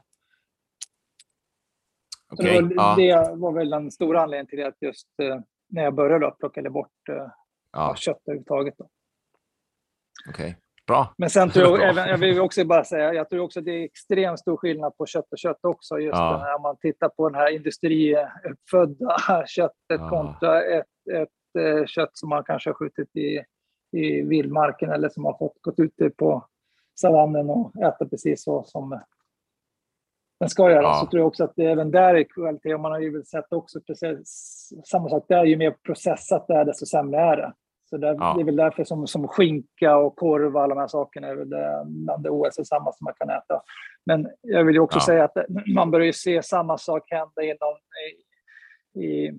Okej, det, var, ja. det var väl den stora anledningen till att just eh, när jag började då, plockade bort eh, Ja, kött överhuvudtaget. Okej. Bra. Men sen tror jag, även, jag vill också bara säga, jag tror också att det är extremt stor skillnad på kött och kött också. Just Ja. om man tittar på den här industriuppfödda köttet Ja. kontra ett, ett eh, kött som man kanske har skjutit i, i vildmarken eller som har fått gått ute på savannen och äta precis så som den ska göra. Ja. Så tror jag också att det även där är kvalitet. Och man har ju väl sett också precis samma sak där. Ju mer processat det är, desto sämre är det. Så där, Ja. det är väl därför som, som skinka och korv och alla de här sakerna är väl det, bland det ohälsosamma som man kan äta. Men jag vill ju också Ja. säga att man börjar ju se samma sak hända inom i, i,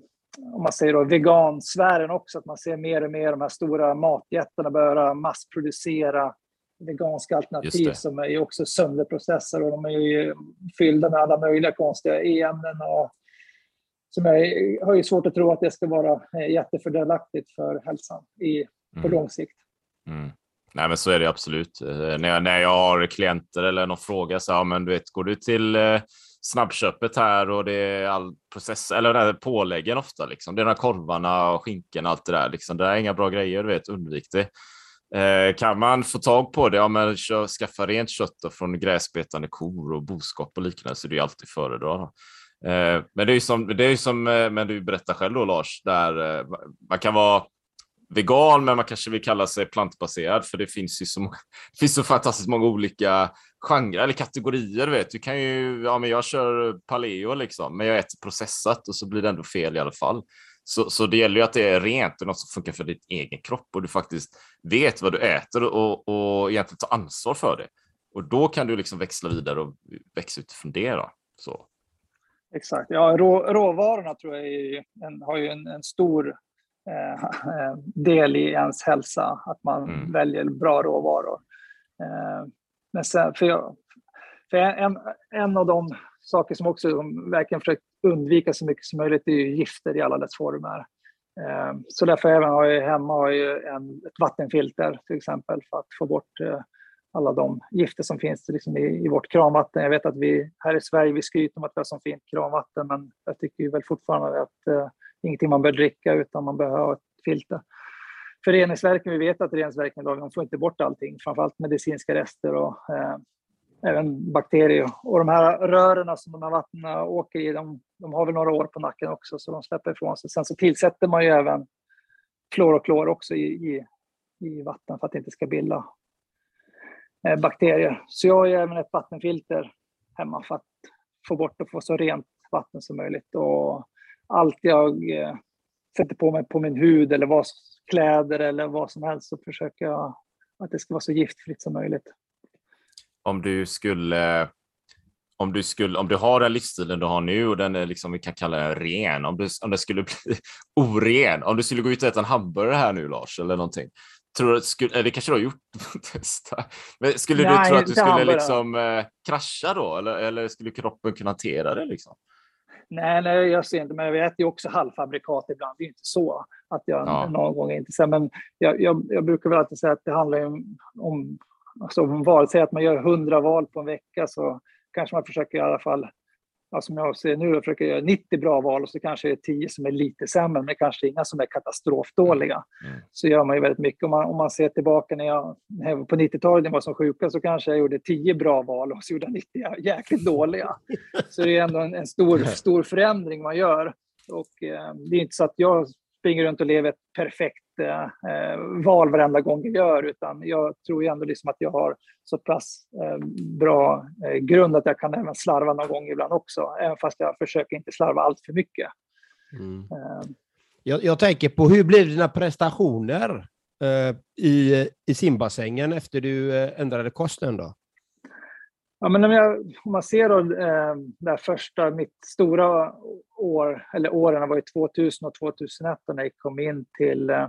om man säger då, vegansfären också, att man ser mer och mer de här stora matjättarna börja massproducera veganska alternativ som är ju också sönderprocessade och de är ju fyllda med alla möjliga konstiga e-ämnen och som jag har ju svårt att tro att det ska vara eh, jättefördelaktigt för hälsan i, på Mm. lång sikt. Mm. Nej, men så är det absolut. Eh, När jag, när jag har klienter eller någon fråga så ja, men du vet, går du till eh, snabbköpet här och det är all process eller den här påläggen ofta liksom. Det är de här korvarna och skinken och allt det där liksom. Det är inga bra grejer, du vet, undvik det. Eh, kan man få tag på det, ja, men skaffa rent kött då, från gräsbetande kor och boskap och liknande så det är ju alltid föredra. Eh, men det är ju som, det är som eh, men du berättar själv då Lars, där eh, man kan vara vegan, men man kanske vill kalla sig plantbaserad, för det finns ju så, många, det finns så fantastiskt många olika genrer eller kategorier. Du vet, du kan ju, ja, men jag kör paleo liksom, men jag äter processat och så blir det ändå fel i alla fall. Så, så det gäller ju att det är rent och något som funkar för din egen kropp och du faktiskt vet vad du äter och, och egentligen tar ansvar för det. Och då kan du liksom växla vidare och växa utifrån det. Då. Så. Exakt. Ja, rå, råvarorna tror jag är, en, har ju en, en stor eh, del i ens hälsa, att man Mm. väljer bra råvaror. Eh, men sen, för jag, för en, en av de saker som också de verkligen försökt undvika så mycket som möjligt är ju gifter i alla dess former. Eh, så därför även har jag hemma har jag en, ett vattenfilter till exempel för att få bort eh, alla de gifter som finns liksom i, i vårt kranvatten. Jag vet att vi här i Sverige vi skryter om att vi har så fint kranvatten, men jag tycker ju väl fortfarande att eh, ingenting man bör dricka utan man behöver ha ett filter. För reningsverken, vi vet att reningsverken idag, de får inte bort allting, framförallt medicinska rester och eh, även bakterier. Och de här rören som de här vattnen åker i, de, de har väl några år på nacken också, så de släpper ifrån sig. Sen så tillsätter man ju även klor och klor också i, i, i vatten för att det inte ska bilda eh, bakterier. Så jag har ju även ett vattenfilter hemma för att få bort och få så rent vatten som möjligt. Och allt jag eh, sätter på mig på min hud eller vad, kläder eller vad som helst så försöker jag att det ska vara så giftfritt som möjligt. Om du skulle om du, skulle, om du har den livsstilen du har nu och den är liksom, vi kan kalla den ren, om, du, om det skulle bli oren, om du skulle gå ut och äta en hamburgare här nu Lars, eller någonting, tror du, skulle, det kanske du har gjort, testa. Men skulle du Nej, tro att du skulle liksom eh, krascha då, eller, eller skulle kroppen kunna hantera det liksom? Nej, nej, jag ser inte, men jag äter ju också halvfabrikat ibland. Det är inte så att jag Ja. någon gång inte säger, men jag, jag, jag brukar väl alltid säga att det handlar ju om, om, alltså om val. Säg att man gör hundra val på en vecka så kanske man försöker i alla fall, ja, som jag ser nu, jag försöker göra 90 bra val och så kanske det är 10 som är lite sämre, men kanske inga som är katastrofdåliga. Mm. Så gör man ju väldigt mycket. Om man, om man ser tillbaka när jag, när jag på 90-talet när jag var som sjukast så kanske jag gjorde 10 bra val och så gjorde jag 90 jäkligt dåliga. Så det är ändå en, en stor, stor förändring man gör. Och eh, det är inte så att jag springer runt och lever ett perfekt eh, eh, varenda gång jag gör, utan jag tror ju ändå liksom att jag har så pass eh, bra eh, grund att jag kan även slarva någon gång ibland också, även fast jag försöker inte slarva allt för mycket. Mm. Jag, jag tänker på hur blev dina prestationer i, i simbassängen efter du ändrade kosten då? Ja, men om, jag, om man ser då, eh, det första, mitt stora år, eller åren var ju 2000 och 2001 när jag kom in till eh,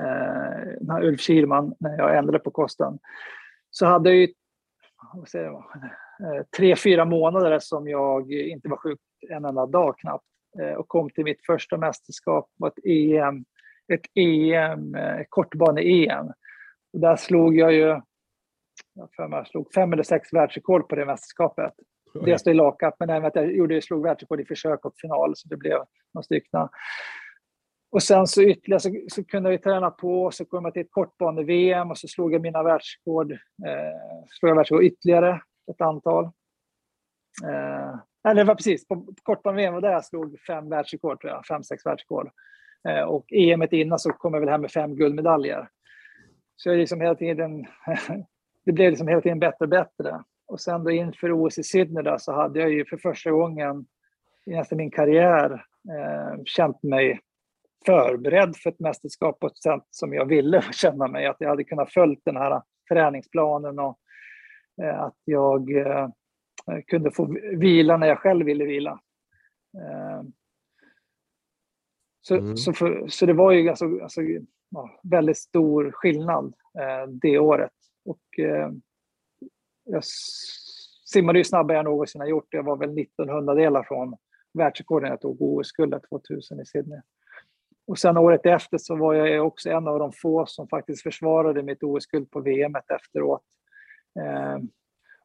eh, Ulf Kihlman när jag ändrade på kosten. Så hade jag ju jag, eh, tre, fyra månader som jag inte var sjuk en enda dag knappt eh, och kom till mitt första mästerskap på ett EM, ett EM, eh, kortbane-EM. Där slog jag ju jag för mig slog fem eller sex världsrekord på det mästerskapet. Dels i lakapp, men även att jag gjorde, slog världsrekord i försök och final, så det blev några stycken och sen så ytterligare så, så kunde jag träna på, så kom jag till ett kortbane-VM och så slog jag mina världsrekord, eh, slog jag världsrekord ytterligare ett antal. Eh, eller det var precis, på, kortbane-VM var där jag slog fem världsrekord, tror jag, fem, sex världsrekord. Eh, och EM innan så kom jag väl hem med fem guldmedaljer. Så jag liksom hela tiden, det blev liksom hela tiden bättre och bättre. Och sen då inför OS i Sydney där så hade jag ju för första gången i nästan min karriär eh, känt mig förberedd för ett mästerskap på ett sätt som jag ville känna mig. Att jag hade kunnat följa den här träningsplanen och eh, att jag eh, kunde få vila när jag själv ville vila. Eh, så, mm. så, för, så det var ju alltså, alltså ja, väldigt stor skillnad det året. Och, jag simmade ju snabbare än jag någonsin har gjort. Jag var väl 1900 delar från världsrekorden jag tog OS-guldet 2000 i Sydney. Och sen året efter så var jag också en av de få som faktiskt försvarade mitt OS-guld på VM efteråt. Eh,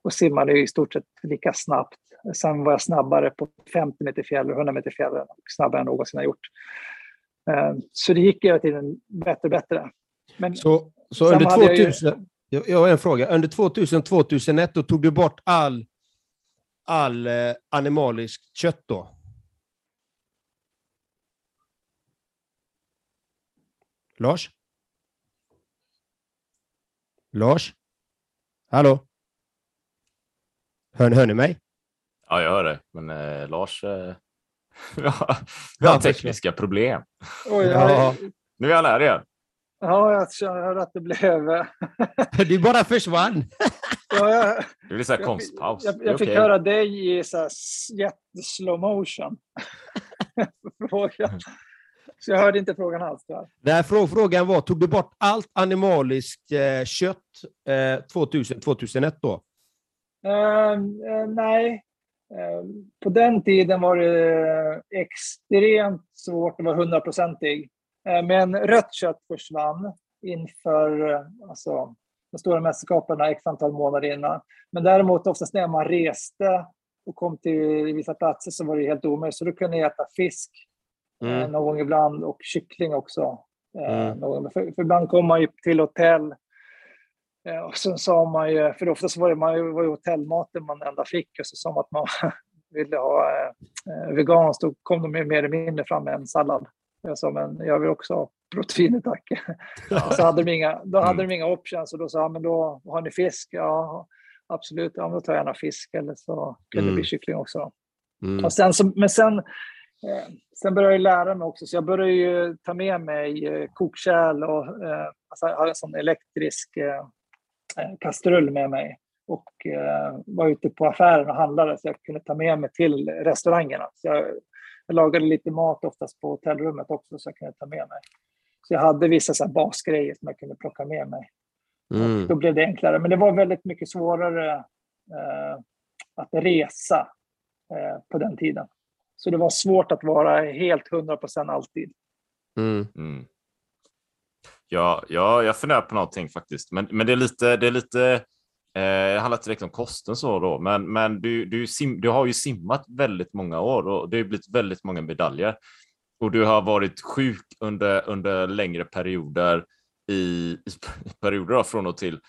och simmade i stort sett lika snabbt. Sen var jag snabbare på 50 meter fjäll och 100 meter fjäll snabbare än någonsin har gjort. Eh, så det gick hela tiden bättre och bättre. Men så så under 2000, jag, jag har en fråga. Under 2000-2001 då tog du bort all, all eh, animaliskt kött då? Lars? Lars? Hallå? Hör, hör ni mig? Ja, jag hör det. Men eh, Lars... Eh, vi har tekniska problem. Oj, ja. Nu är han här igen. Ja, jag hörde att det blev... du bara försvann. ja, jag, det blir så här konstpaus. Jag, jag, jag fick okay. höra dig i så här motion. Så jag hörde inte frågan alls. Där. Nej, frågan var, tog du bort allt animaliskt eh, kött eh, 2000-2001 då? Uh, uh, nej. Uh, på den tiden var det extremt svårt att vara hundraprocentig. Eh, men rött kött försvann inför alltså, de stora mästerskapen x antal månader innan. Men däremot oftast när man reste och kom till vissa platser så var det helt omöjligt. Så då kunde jag äta fisk mm. Eh, någon gång ibland och kyckling också. Eh, mm. Någon, för, för ibland kom man ju till hotell och så sa man ju, för oftast var det, man, var ju hotellmaten man enda fick och så sa man att man ville ha eh, veganskt, då kom de mer eller mindre fram med en sallad. Jag sa, men jag vill också ha proteiner tack. Ja. så hade de inga, då hade mm. de inga options och då sa jag, men då har ni fisk? Ja, absolut. Ja, men då tar jag gärna fisk eller så kan det bli mm. kyckling också. Mm. Och sen så, men sen, eh, sen började jag lära mig också, så jag började ju ta med mig eh, kokkärl och eh, alltså, hade en sån elektrisk eh, eh, kastrull med mig och eh, var ute på affären och handlade så jag kunde ta med mig till restaurangerna. Så jag jag lagade lite mat oftast på hotellrummet också så jag kunde ta med mig. Så jag hade vissa så basgrejer som jag kunde plocka med mig. Mm. Då blev det enklare. Men det var väldigt mycket svårare eh, att resa eh, på den tiden. Så det var svårt att vara helt 100 procent alltid. Mm. Mm. Ja, ja, jag funderar på någonting faktiskt. Men, men det är lite, det är lite Eh, det handlar inte direkt om kosten så då, men, men du, du, sim, du har ju simmat väldigt många år och det har blivit väldigt många medaljer. Och du har varit sjuk under, under längre perioder i, i perioder då, från och till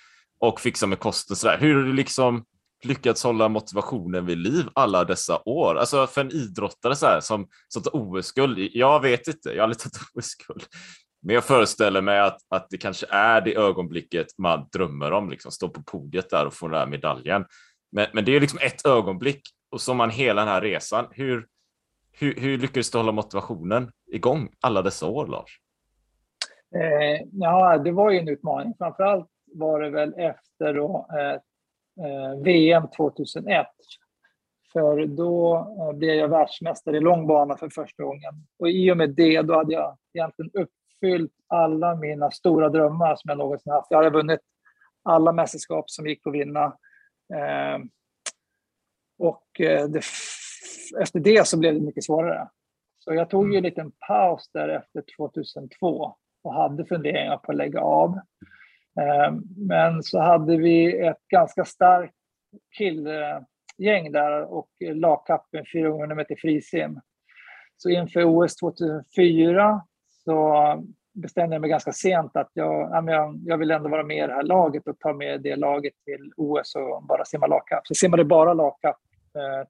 och fixat med kosten. Så där. Hur liksom lyckats hålla motivationen vid liv alla dessa år? Alltså för en idrottare så här, som, som tar OS-guld, jag vet inte, jag har aldrig tagit OS-guld. Men jag föreställer mig att, att det kanske är det ögonblicket man drömmer om, liksom stå på podiet där och få den där medaljen. Men, men det är liksom ett ögonblick och som man hela den här resan. Hur, hur, hur lyckades du hålla motivationen igång alla dessa år, Lars? Eh, ja, det var ju en utmaning. Framförallt var det väl efter då, eh, eh VM 2001. För då eh, blev jag världsmästare i långbana för första gången. Och i och med det, då hade jag egentligen upp, uppfyllt alla mina stora drömmar som jag någonsin haft. Jag hade vunnit alla mästerskap som gick att vinna. Eh, och eh, det, efter det så blev det mycket svårare. Så jag tog ju en mm. liten paus där efter 2002 och hade funderingar på att lägga av. Eh, men så hade vi ett ganska starkt killgäng där och lagkappen 400 meter frisim. Så inför OS 2004 så bestämde jag mig ganska sent att jag, jag, vill ändå vara med i det här laget och ta med det laget till OS och bara simma lagkapp. Så jag simmade bara lagkapp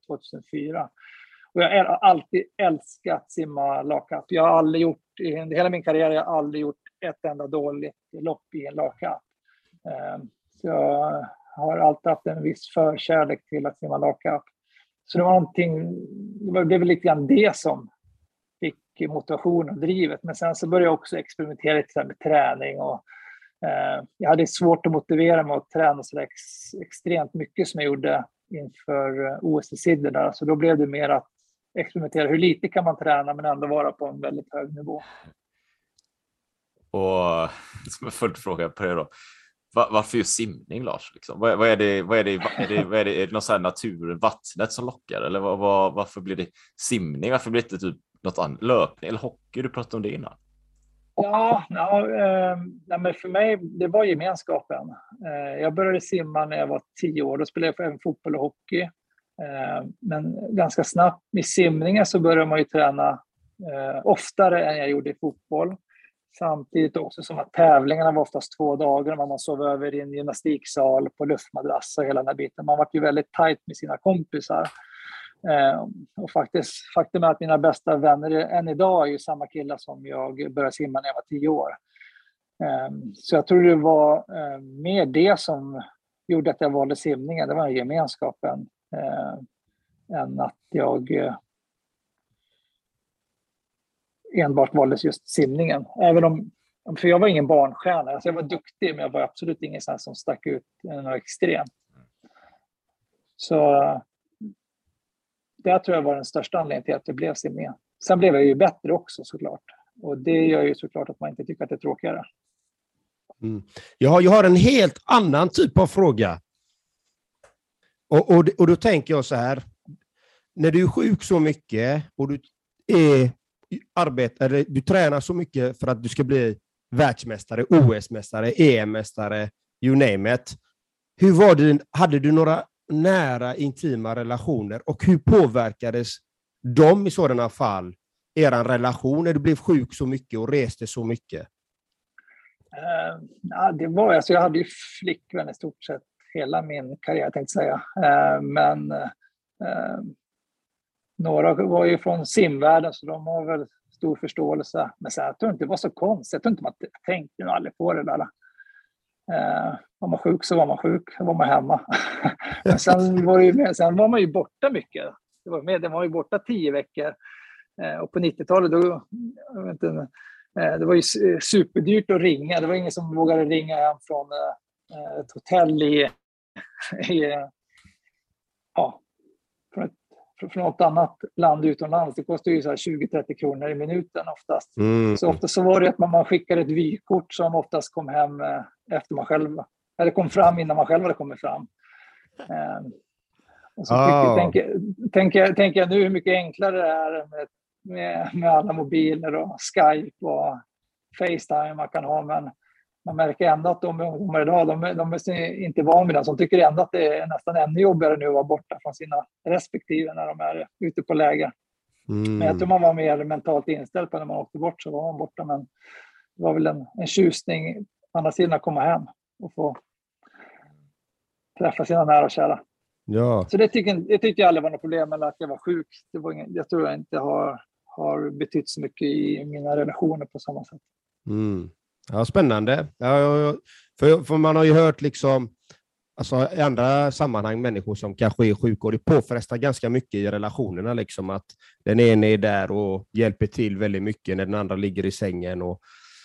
2004. Eh, och jag har alltid älskat simma lagkapp. Jag har aldrig gjort, i hela min karriär, jag har aldrig gjort ett enda dåligt lopp i en lagkapp. Ehm, så jag har alltid haft en viss förkärlek till att simma lagkapp. Så det var någonting, det blev lite grann det som fick motivation och drivet. Men sen så började jag också experimentera lite med träning och ehm, jag hade svårt att motivera mig att träna så ex, extremt mycket som jag gjorde inför OS i Sydney där. Så då blev det mer att experimentera. Hur lite kan man träna men ändå vara på en väldigt hög nivå? Och som en följdfråga på det då. varför just simning Lars? Liksom? Vad, vad, är det, vad är det, är det, vad är det, är det någon sån här natur, vattnet som lockar? Eller vad, vad, varför blir det simning? Varför blir det inte typ något annat? Löpning eller hockey? Du pratade om det innan. Ja, ja eh, men för mig det var gemenskapen. Eh, jag började simma när jag var tio år. Då spelade jag även fotboll och hockey. Eh, men ganska snabbt i simningen så började man ju träna eh, oftare än jag gjorde i fotboll. Samtidigt också som att tävlingarna var oftast två dagar. Man sov över i en gymnastiksal på luftmadrass och hela den här biten. Man var ju väldigt tajt med sina kompisar. Eh, och faktiskt, faktum är att mina bästa vänner än idag är ju samma killar som jag började simma när jag var tio år. Eh, så jag tror det var eh, mer det som gjorde att jag valde simningen. Det var gemenskapen eh, än att jag eh, enbart valdes just simningen. Även om, för jag var ingen barnstjärna, alltså jag var duktig men jag var absolut ingen sån som stack ut något extremt. Så det tror jag var den största anledningen till att det blev simningen. Sen blev jag ju bättre också såklart. Och det gör ju såklart att man inte tycker att det är tråkigare. Mm. Jag, har, jag har en helt annan typ av fråga. Och, och, och då tänker jag så här. När du är sjuk så mycket och du är arbetar, du tränar så mycket för att du ska bli världsmästare, OS-mästare, EM-mästare, you name it. Hur var det, hade du några nära intima relationer och hur påverkades de i sådana fall, er relation, när du blev sjuk så mycket och reste så mycket? Uh, ja, det var, alltså jag hade ju flickvän i stort sett hela min karriär, tänkte säga. Uh, men uh, några var ju från simvärlden, så de har väl stor förståelse. Men sen, jag tror inte det var så konstigt. Jag tror inte man tänkte aldrig på det där. Eh, var man sjuk så var man sjuk, då var man hemma. Men sen var, ju, sen var man ju borta mycket. Det var, med, det var ju borta tio veckor. Eh, och på 90-talet, då, jag vet inte, eh, det var ju superdyrt att ringa. Det var ingen som vågade ringa hem från eh, ett hotell i, i ja, från, ett, från något annat land utomlands. Det kostar ju 20-30 kronor i minuten oftast. Mm. Så ofta så var det att man, man skickade ett vykort som oftast kom hem eh, efter man själv, eller kom fram innan man själv hade kommit fram. Eh, och så oh. tänker, tänker, tänker jag nu hur mycket enklare det är med, med, med alla mobiler och Skype och Facetime man kan ha. Men man märker ändå att de ungdomar idag, de, de är inte vana vid det. De tycker ändå att det är nästan ännu jobbigare nu att vara borta från sina respektive när de är ute på läger. Mm. Men jag tror man var mer mentalt inställd på när man åkte bort så var man borta. Men det var väl en, en tjusning på andra sidan att komma hem och få träffa sina nära och kära. Ja. Så det, tycker, det tyckte jag aldrig var något problem, eller att jag var sjuk. Det var ingen, jag tror jag inte har, har betytt så mycket i mina relationer på samma sätt. Mm. Ja, spännande. Ja, för, för man har ju hört liksom, alltså, i andra sammanhang människor som kanske är sjuka och det påfrestar ganska mycket i relationerna. Liksom, att den ena är där och hjälper till väldigt mycket när den andra ligger i sängen. Och,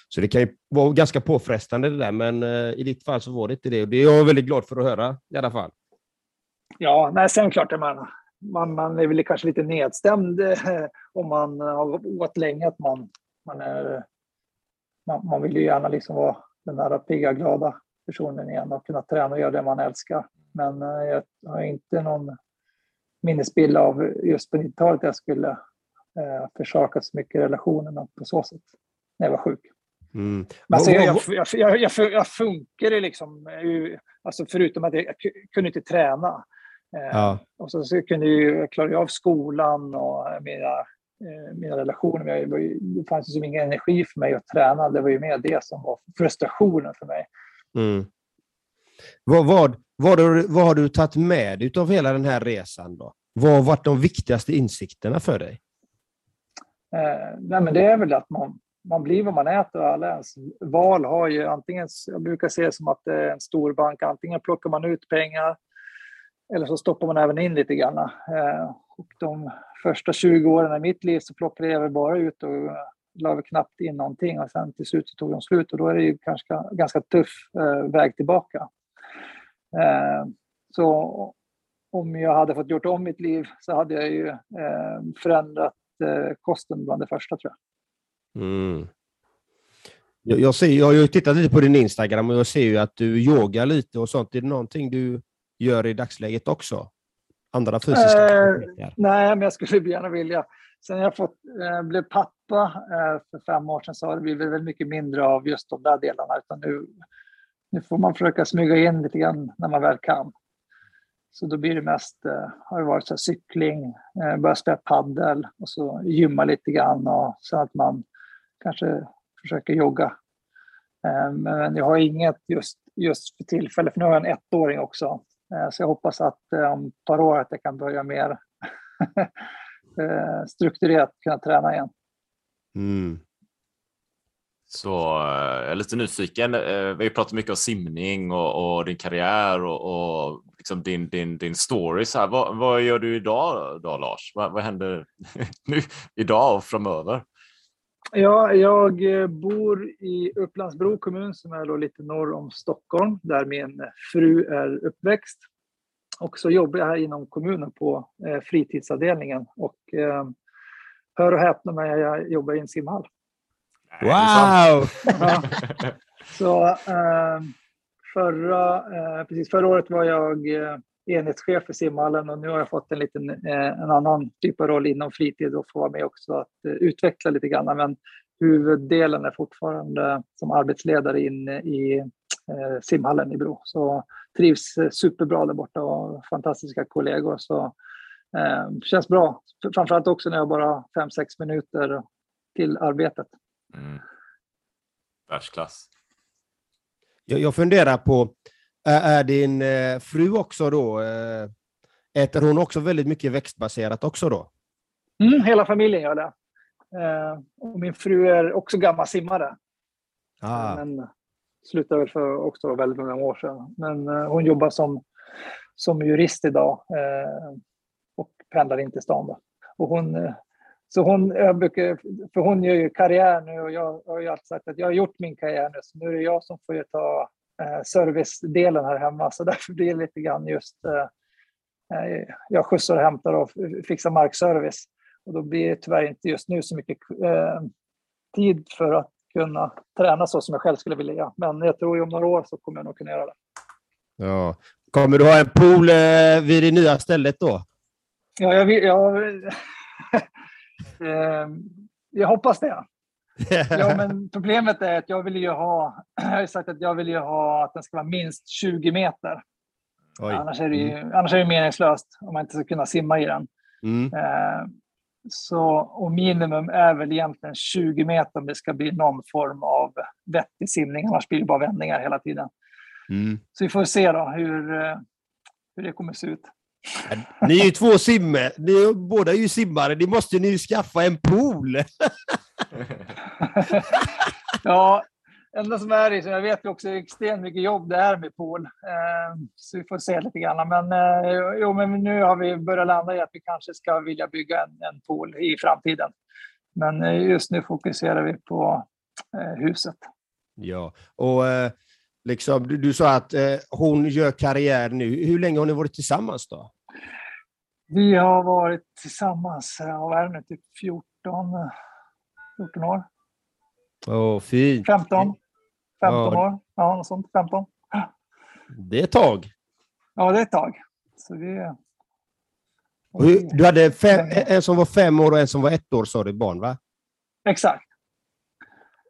så det kan ju vara ganska påfrestande det där, men eh, i ditt fall så var det inte det. Och det är jag väldigt glad för att höra i alla fall. Ja, nej, sen klart är man, man, man är väl kanske lite nedstämd eh, om man har åt länge att man, man är man, man vill ju gärna liksom vara den där pigga, glada personen igen och kunna träna och göra det man älskar. Men eh, jag har inte någon minnesbild av just på 90-talet jag skulle eh, försaka så mycket relationerna på så sätt när jag var sjuk. Mm. Men alltså, jag, jag, jag, jag, jag funkade liksom, alltså förutom att jag, kunde inte träna. Eh, ja. Och så, så kunde jag klara av skolan och mina eh, mina relationer. Men jag, det fanns ju som ingen energi för mig att träna. Det var ju mer det som var frustrationen för mig. Mm. Vad, vad, vad, har du- vad har du tagit med dig av hela den här resan? då? Vad har varit de viktigaste insikterna för dig? Eh, nej, men det är väl att man, man blir vad man äter. Alla ens val har ju antingen, jag brukar se det som att det är en stor bank, antingen plockar man ut pengar eller så stoppar man även in lite grann. Eh, och de första 20 åren i mitt liv så plockade jag väl bara ut och la knappt in någonting och sen till slut så tog de slut och då är det ju kanske ganska tuff eh, väg tillbaka. Eh, så om jag hade fått gjort om mitt liv så hade jag ju eh, förändrat eh, kosten bland det första tror jag. Mm. Jag, jag, ser, jag har ju tittat lite på din Instagram och jag ser ju att du yogar lite och sånt. Är det någonting du gör i dagsläget också? Andra fysiska Eh, aktiviteter? Nej, men jag skulle gärna vilja. Sen jag fått, eh, blev pappa eh, för fem år sedan så har det blivit väldigt mycket mindre av just de där delarna. Utan nu, nu får man försöka smyga in lite grann när man väl kan. Så då blir det mest, eh, har det varit så här cykling, eh, börja spela paddel och så gymma lite grann och så att man kanske försöker jogga. Eh, men jag har inget just, just för tillfället, för nu har jag en ettåring också. Eh, Så jag hoppas att eh, om ett par år att jag kan börja mer eh, strukturerat kunna träna igen. Mm. Så jag är lite nyfiken. Vi har pratat mycket om simning och, och din karriär och, och liksom din, din, din story. Så här. Vad, vad gör du idag då, Lars? Vad, vad händer nu, idag och framöver? Ja, jag eh, bor i Upplandsbro kommun som är då lite norr om Stockholm där min fru är uppväxt. Och så jobbar jag här inom kommunen på eh, fritidsavdelningen och eh, hör och häpna men jag jobbar i en simhall. Wow! Ja. Så eh, förra, precis förra året var jag enhetschef för simhallen och nu har jag fått en, liten, eh, en annan typ av roll inom fritid och får vara med också att eh, utveckla lite grann. Men huvuddelen är fortfarande som arbetsledare inne i eh, simhallen i Bro. Så trivs superbra där borta och fantastiska kollegor. Så eh, känns bra. Framförallt också när jag bara har fem sex minuter till arbetet. Mm. Världsklass. Jag, jag funderar på, är, din eh, fru också då, eh, äter hon också väldigt mycket växtbaserat också då? Mm, hela familjen gör det. Eh, och min fru är också gammal simmare. Ah. Men slutade väl för också väldigt många år sedan. Men hon jobbar som, som jurist idag och pendlar in till stan. Då. Och hon, så hon, jag brukar, för hon gör ju karriär nu och jag har ju alltid sagt att jag har gjort min karriär nu, så nu är det jag som får ta servicedelen här hemma. Så därför blir det lite grann just, eh, eh, jag skjutsar och hämtar och fixar markservice. Och då blir det tyvärr inte just nu så mycket eh, tid för att kunna träna så som jag själv skulle vilja. Men jag tror ju om några år så kommer jag nog kunna göra det. Ja. Kommer du ha en pool eh, vid det nya stället då? Ja, jag, vill, jag, eh, jag hoppas det. Ja, men problemet är att jag vill ju ha, jag har sagt att jag vill ju ha att den ska vara minst 20 meter. Oj. Annars är, det ju, annars är det meningslöst om man inte ska kunna simma i den. Mm. Eh, så, och minimum är väl egentligen 20 meter om det ska bli någon form av vettig simning. Annars blir det bara vändningar hela tiden. Mm. Så vi får se då hur, eh, hur det kommer se ut. Ni är ju två simmare, ni båda är ju simmare, ni måste ju skaffa en pool. ja, enda som är det, så jag vet ju också extremt mycket jobb det är med pool. Eh, så vi får se lite grann. Men, eh, jo, men nu har vi börjat landa i att vi kanske ska vilja bygga en, en pool i framtiden. Men eh, just nu fokuserar vi på huset. Ja, och liksom, du, du sa att hon gör karriär nu. Hur länge har ni varit tillsammans då? Vi har varit tillsammans, vad är det nu, typ 14, eh, 14 år? Åh, fint. 15? 15 Ja. år? Ja, något sånt. 15. Det är ett tag. Ja, det är ett tag. Så Och hur, du hade fem, en som var fem år och en som var ett år, sa du, barn, va? Exakt.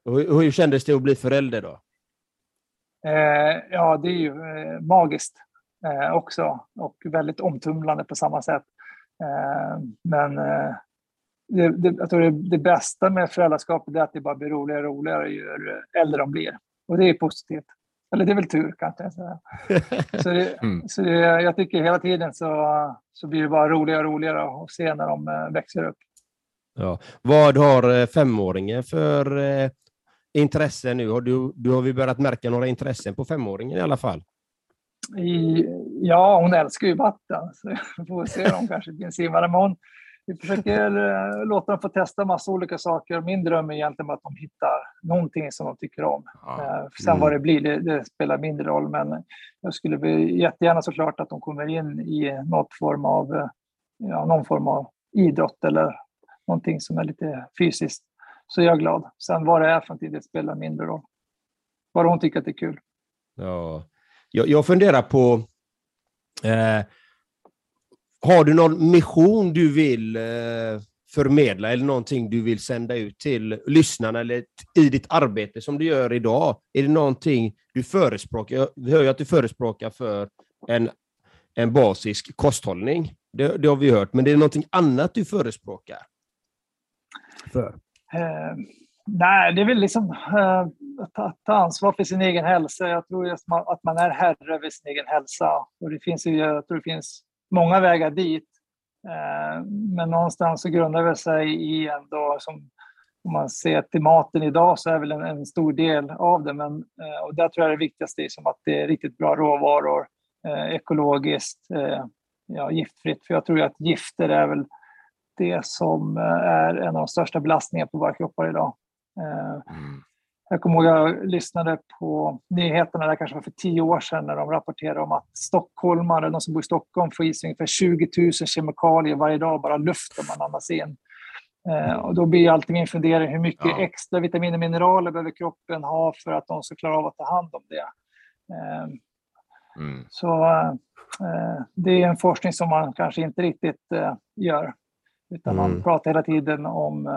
Och hur, hur kändes det att bli förälder då? Eh, ja, det är ju eh, magiskt eh, också och väldigt omtumlande på samma sätt. Eh, men eh, det, det, jag tror det, det bästa med föräldraskapet är att det bara blir roligare och roligare ju äldre de blir. Och det är positivt. Eller det är väl tur kanske. Så, så, det, mm. så det, jag tycker hela tiden så, så blir det bara roligare och roligare att se när de eh, växer upp. Ja. Vad har eh, femåringen för eh, intresse nu? Har du, du har vi börjat märka några intressen på femåringen i alla fall? I, ja, hon älskar ju vatten, så vi får se om kanske blir en simmare. Men hon, vi försöker eh, låta dem få testa massa olika saker. Min dröm är egentligen att de hittar någonting som de tycker om. Ja. Sen mm. vad det blir, det, det, spelar mindre roll. Men jag skulle jättegärna såklart att de kommer in i något form av, ja, någon form av idrott eller någonting som är lite fysiskt. Så jag är glad. Sen vad det är för någonting, det spelar mindre roll. Bara hon tycker att det är kul. Ja, jag, jag funderar på eh, har du någon mission du vill eh, förmedla eller någonting du vill sända ut till lyssnarna eller i ditt arbete som du gör idag? Är det någonting du förespråkar? Vi hör ju att du förespråkar för en, en basisk kosthållning. Det, det har vi hört, men det är någonting annat du förespråkar? För? Eh, nej, det är väl liksom eh, att ta, ta, ansvar för sin egen hälsa. Jag tror att man, att man är herre över sin egen hälsa. Och det finns ju, jag tror det finns många vägar dit. Eh, men någonstans så grundar det sig i ändå, som, om man ser till maten idag så är väl en, en stor del av det. Men, eh, och där tror jag det viktigaste är som att det är riktigt bra råvaror, eh, ekologiskt, ja, giftfritt. För jag tror att gifter är väl det som är en av de största belastningarna på våra kroppar idag. Mm. Jag kommer ihåg att jag lyssnade på nyheterna, där kanske var för tio år sedan, när de rapporterade om att stockholmare, de som bor i Stockholm, får i sig ungefär 20 000 kemikalier varje dag, bara luften man andas in. Eh, och då blir alltid min fundering, hur mycket ja. extra vitaminer och mineraler behöver kroppen ha för att de ska klara av att ta hand om det? Eh, mm. Så eh, det är en forskning som man kanske inte riktigt eh, gör, utan mm. man pratar hela tiden om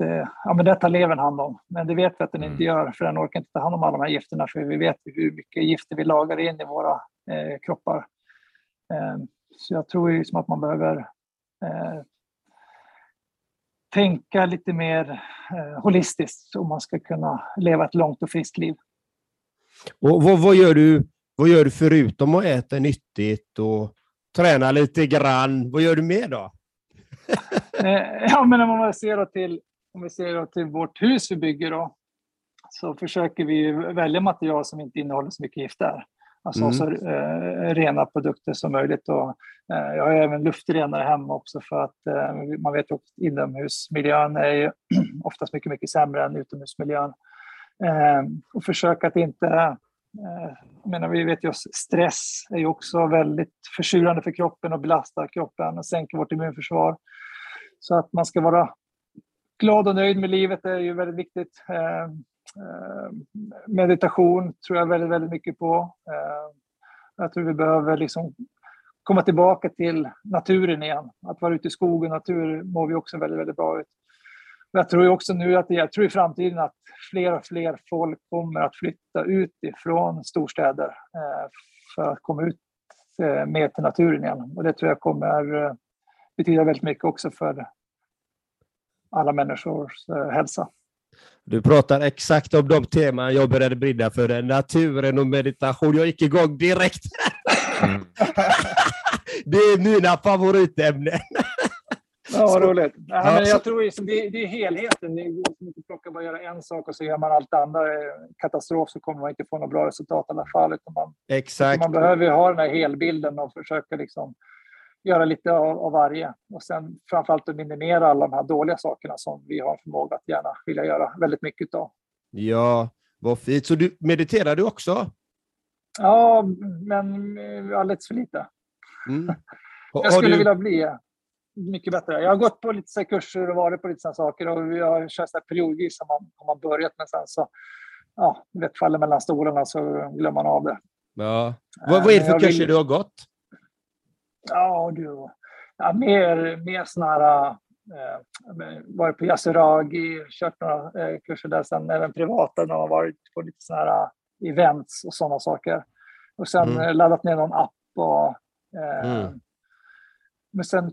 eh, ja, men det tar levern hand om. Men det vet vi att den inte mm. gör, för den orkar inte ta hand om alla de här gifterna, för vi vet hur mycket gifter vi lagar in i våra eh, kroppar. Eh, så jag tror liksom att man behöver eh, tänka lite mer eh, holistiskt om man ska kunna leva ett långt och friskt liv. Och vad, vad, gör du, vad gör du förutom att äta nyttigt och träna lite grann? Vad gör du mer då? Eh, ja, men om man ser till, om vi ser till vårt hus vi bygger då, så försöker vi välja material som inte innehåller så mycket gifter. Alltså mm. så eh, rena produkter som möjligt. Och, eh, jag har även luftrenare hemma också för att eh, man vet att inomhusmiljön är oftast mycket, mycket sämre än utomhusmiljön. Eh, och försöka att inte eh, jag menar, vi vet ju att stress är ju också väldigt försurande för kroppen och belastar kroppen och sänker vårt immunförsvar. Så att man ska vara glad och nöjd med livet är ju väldigt viktigt. Eh, eh, meditation tror jag väldigt, väldigt mycket på. Eh, jag tror vi behöver liksom komma tillbaka till naturen igen. Att vara ute i skogen och natur mår vi också väldigt, väldigt bra ut. Jag tror också nu att jag tror i framtiden att fler och fler folk kommer att flytta ut ifrån storstäder för att komma ut mer till naturen igen. Och det tror jag kommer betyda väldigt mycket också för alla människors eh, hälsa. Du pratar exakt om de teman jag började brinna för, naturen och meditation. Jag gick igång direkt. Mm. det är mina favoritämnen. Ja, roligt. Ja, men jag tror liksom, det, det är helheten. Det går inte att plocka bara göra en sak och så gör man allt det andra. Katastrof så kommer man inte få något bra resultat i alla fall. Utan man, Exakt. man behöver ha den här helbilden och försöka liksom göra lite av, av varje och sen framförallt att minimera alla de här dåliga sakerna som vi har förmåga att gärna vilja göra väldigt mycket av. Ja, vad fint. Så du mediterar du också? Ja, men alldeles för lite. Mm. Jag skulle du... vilja bli mycket bättre. Jag har gått på lite kurser och varit på lite sådana saker och vi har kört periodvis har man, har man börjat men sen så ja, vet, faller mellan stolarna så glömmer man av det. Ja. Vad, vad är det för kurser vill... du har gått? Ja, du. Ja, mer, mer här... Eh, varit på Yasuragi, kört några eh, kurser där sen, även privata, när man varit på lite sådana här eh, events och sådana saker. Och sen mm. Eh, laddat ner någon app och eh, mm. men sen,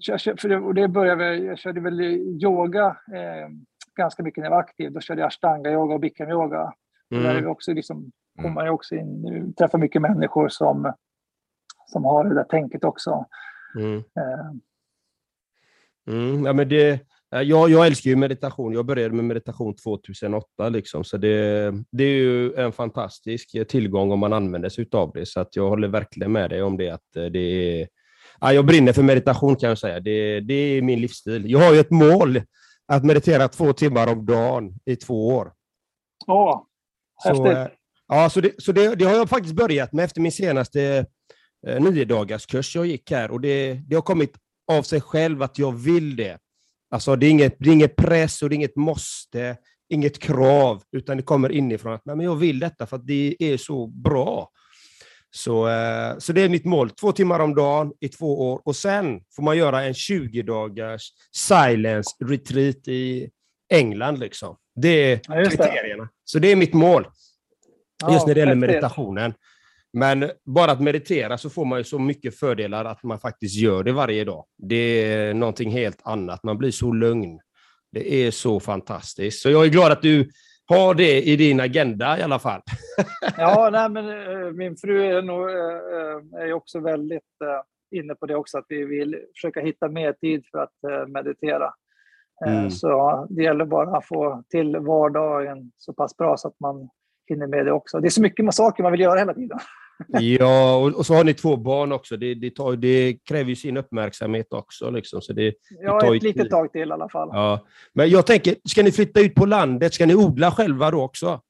och det började jag, jag körde väl yoga eh, ganska mycket när jag var aktiv. Då körde jag ashtanga-yoga och bikram-yoga. Mm. Där är vi också liksom, kommer man ju också in, träffar mycket människor som, som har det där tänket också. Mm. Eh. Mm, ja, men det, jag, jag älskar ju meditation. Jag började med meditation 2008, liksom, så det, det är ju en fantastisk tillgång om man använder sig av det. Så att jag håller verkligen med dig om det. att det är, ja, Jag brinner för meditation kan jag säga. Det, det är min livsstil. Jag har ju ett mål att meditera två timmar om dagen i två år. Åh, häftigt. Så, eh, ja, så, det, så det, det, har jag faktiskt börjat med efter min senaste eh, nio dagars kurs jag gick här. Och det, det har kommit av sig själv att jag vill det. Alltså det är inget, det är inget press och det är inget måste, inget krav, utan det kommer inifrån att Nej, men jag vill detta för att det är så bra. Så, eh, så det är mitt mål, två timmar om dagen i två år och sen får man göra en 20 dagars silence retreat i England. Liksom. Det är ja, kriterierna. Det. Så det är mitt mål, ja, just när det gäller meditationen. Men bara att meditera så får man ju så mycket fördelar att man faktiskt gör det varje dag. Det är någonting helt annat. Man blir så lugn. Det är så fantastiskt. Så jag är glad att du har det i din agenda i alla fall. ja, nej, men eh, min fru är, nog, eh, är också väldigt eh, inne på det också, att vi vill försöka hitta mer tid för att meditera. Mm. Så det gäller bara att få till vardagen så pass bra så att man hinner med det också. Det är så mycket saker man vill göra hela tiden. Ja, och, och, så har ni två barn också. Det, det, tar, det kräver ju sin uppmärksamhet också. Liksom, så det, ja, det ett litet tag till i alla fall. Ja. Men jag tänker, ska ni flytta ut på landet? Ska ni odla själva då också?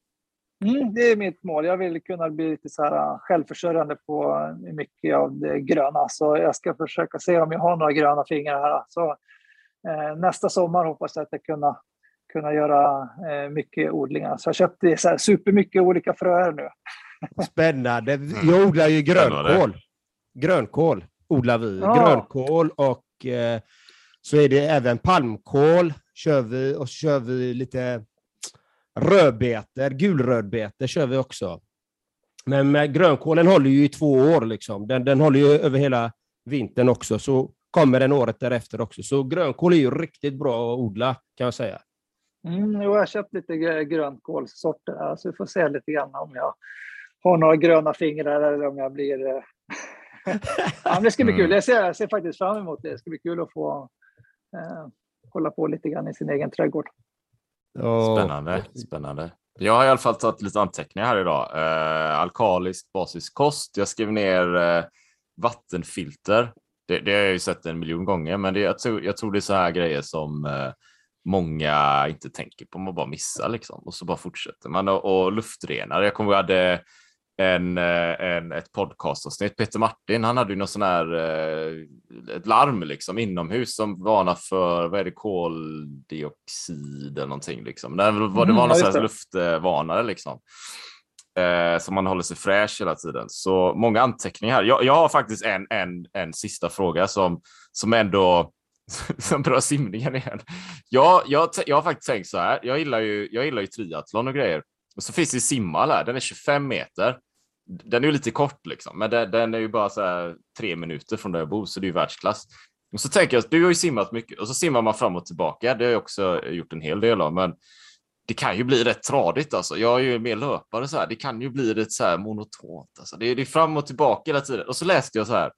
Mm, det är mitt mål. Jag vill kunna bli lite så här äh, självförsörjande på mycket av det gröna. Så jag ska försöka se om jag har några gröna fingrar här. Så, eh, nästa sommar hoppas jag att jag kunna kunna göra eh, mycket odlingar. Så jag köpte så här supermycket olika fröer nu. Spännande. Mm. Jag odlar ju grönkål. Grönkål odlar vi. Ja. Grönkål och eh, så är det även palmkål. Kör vi, och så kör vi lite rödbetor, gulrödbetor kör vi också. Men med grönkålen håller ju i två år. Liksom. Den, den håller ju över hela vintern också. Så kommer den året därefter också. Så grönkål är ju riktigt bra att odla kan jag säga. Mm, jag har köpt lite grönkålssorter så vi får se lite grann om jag har några gröna fingrar eller om jag blir... Eh, ja, det ska bli kul. Mm. Jag ser, jag ser faktiskt fram emot det. Det ska bli kul att få eh, hålla på lite grann i sin egen trädgård. Spännande. Spännande. Jag har i alla fall tagit lite anteckningar här idag. Eh, alkalisk basiskost. Jag skrev ner eh, vattenfilter. Det, det, har jag ju sett en miljon gånger, men det, jag, tror, jag tror det är så här grejer som eh, många inte tänker på, man bara missar liksom och så bara fortsätter man och, och luftrenare. Jag kommer ihåg att jag hade en, eh, en, ett podcastavsnitt. Peter Martin, han hade ju någon sån här eh, ett larm liksom inomhus som varnar för vad är det, koldioxid eller någonting. Liksom. Det var, det var mm, någon sån här luftvarnare liksom. Eh, så man håller sig fräsch hela tiden. Så många anteckningar. Jag, jag har faktiskt en, en, en sista fråga som, som ändå som bra simningen igen. Jag, jag, jag har faktiskt tänkt så här. Jag gillar ju, jag gillar ju triathlon och grejer. Och så finns det simhall här. Den är 25 meter. Den är ju lite kort liksom, men den, den är ju bara så här tre minuter från där jag bor, så det är ju världsklass. Och så tänker jag, du har ju simmat mycket och så simmar man fram och tillbaka. Det har jag också gjort en hel del av, men det kan ju bli rätt tradigt alltså. Jag är ju mer löpare så här. Det kan ju bli rätt så här monotont. Alltså. Det, är, det är fram och tillbaka hela tiden. Och så läste jag så här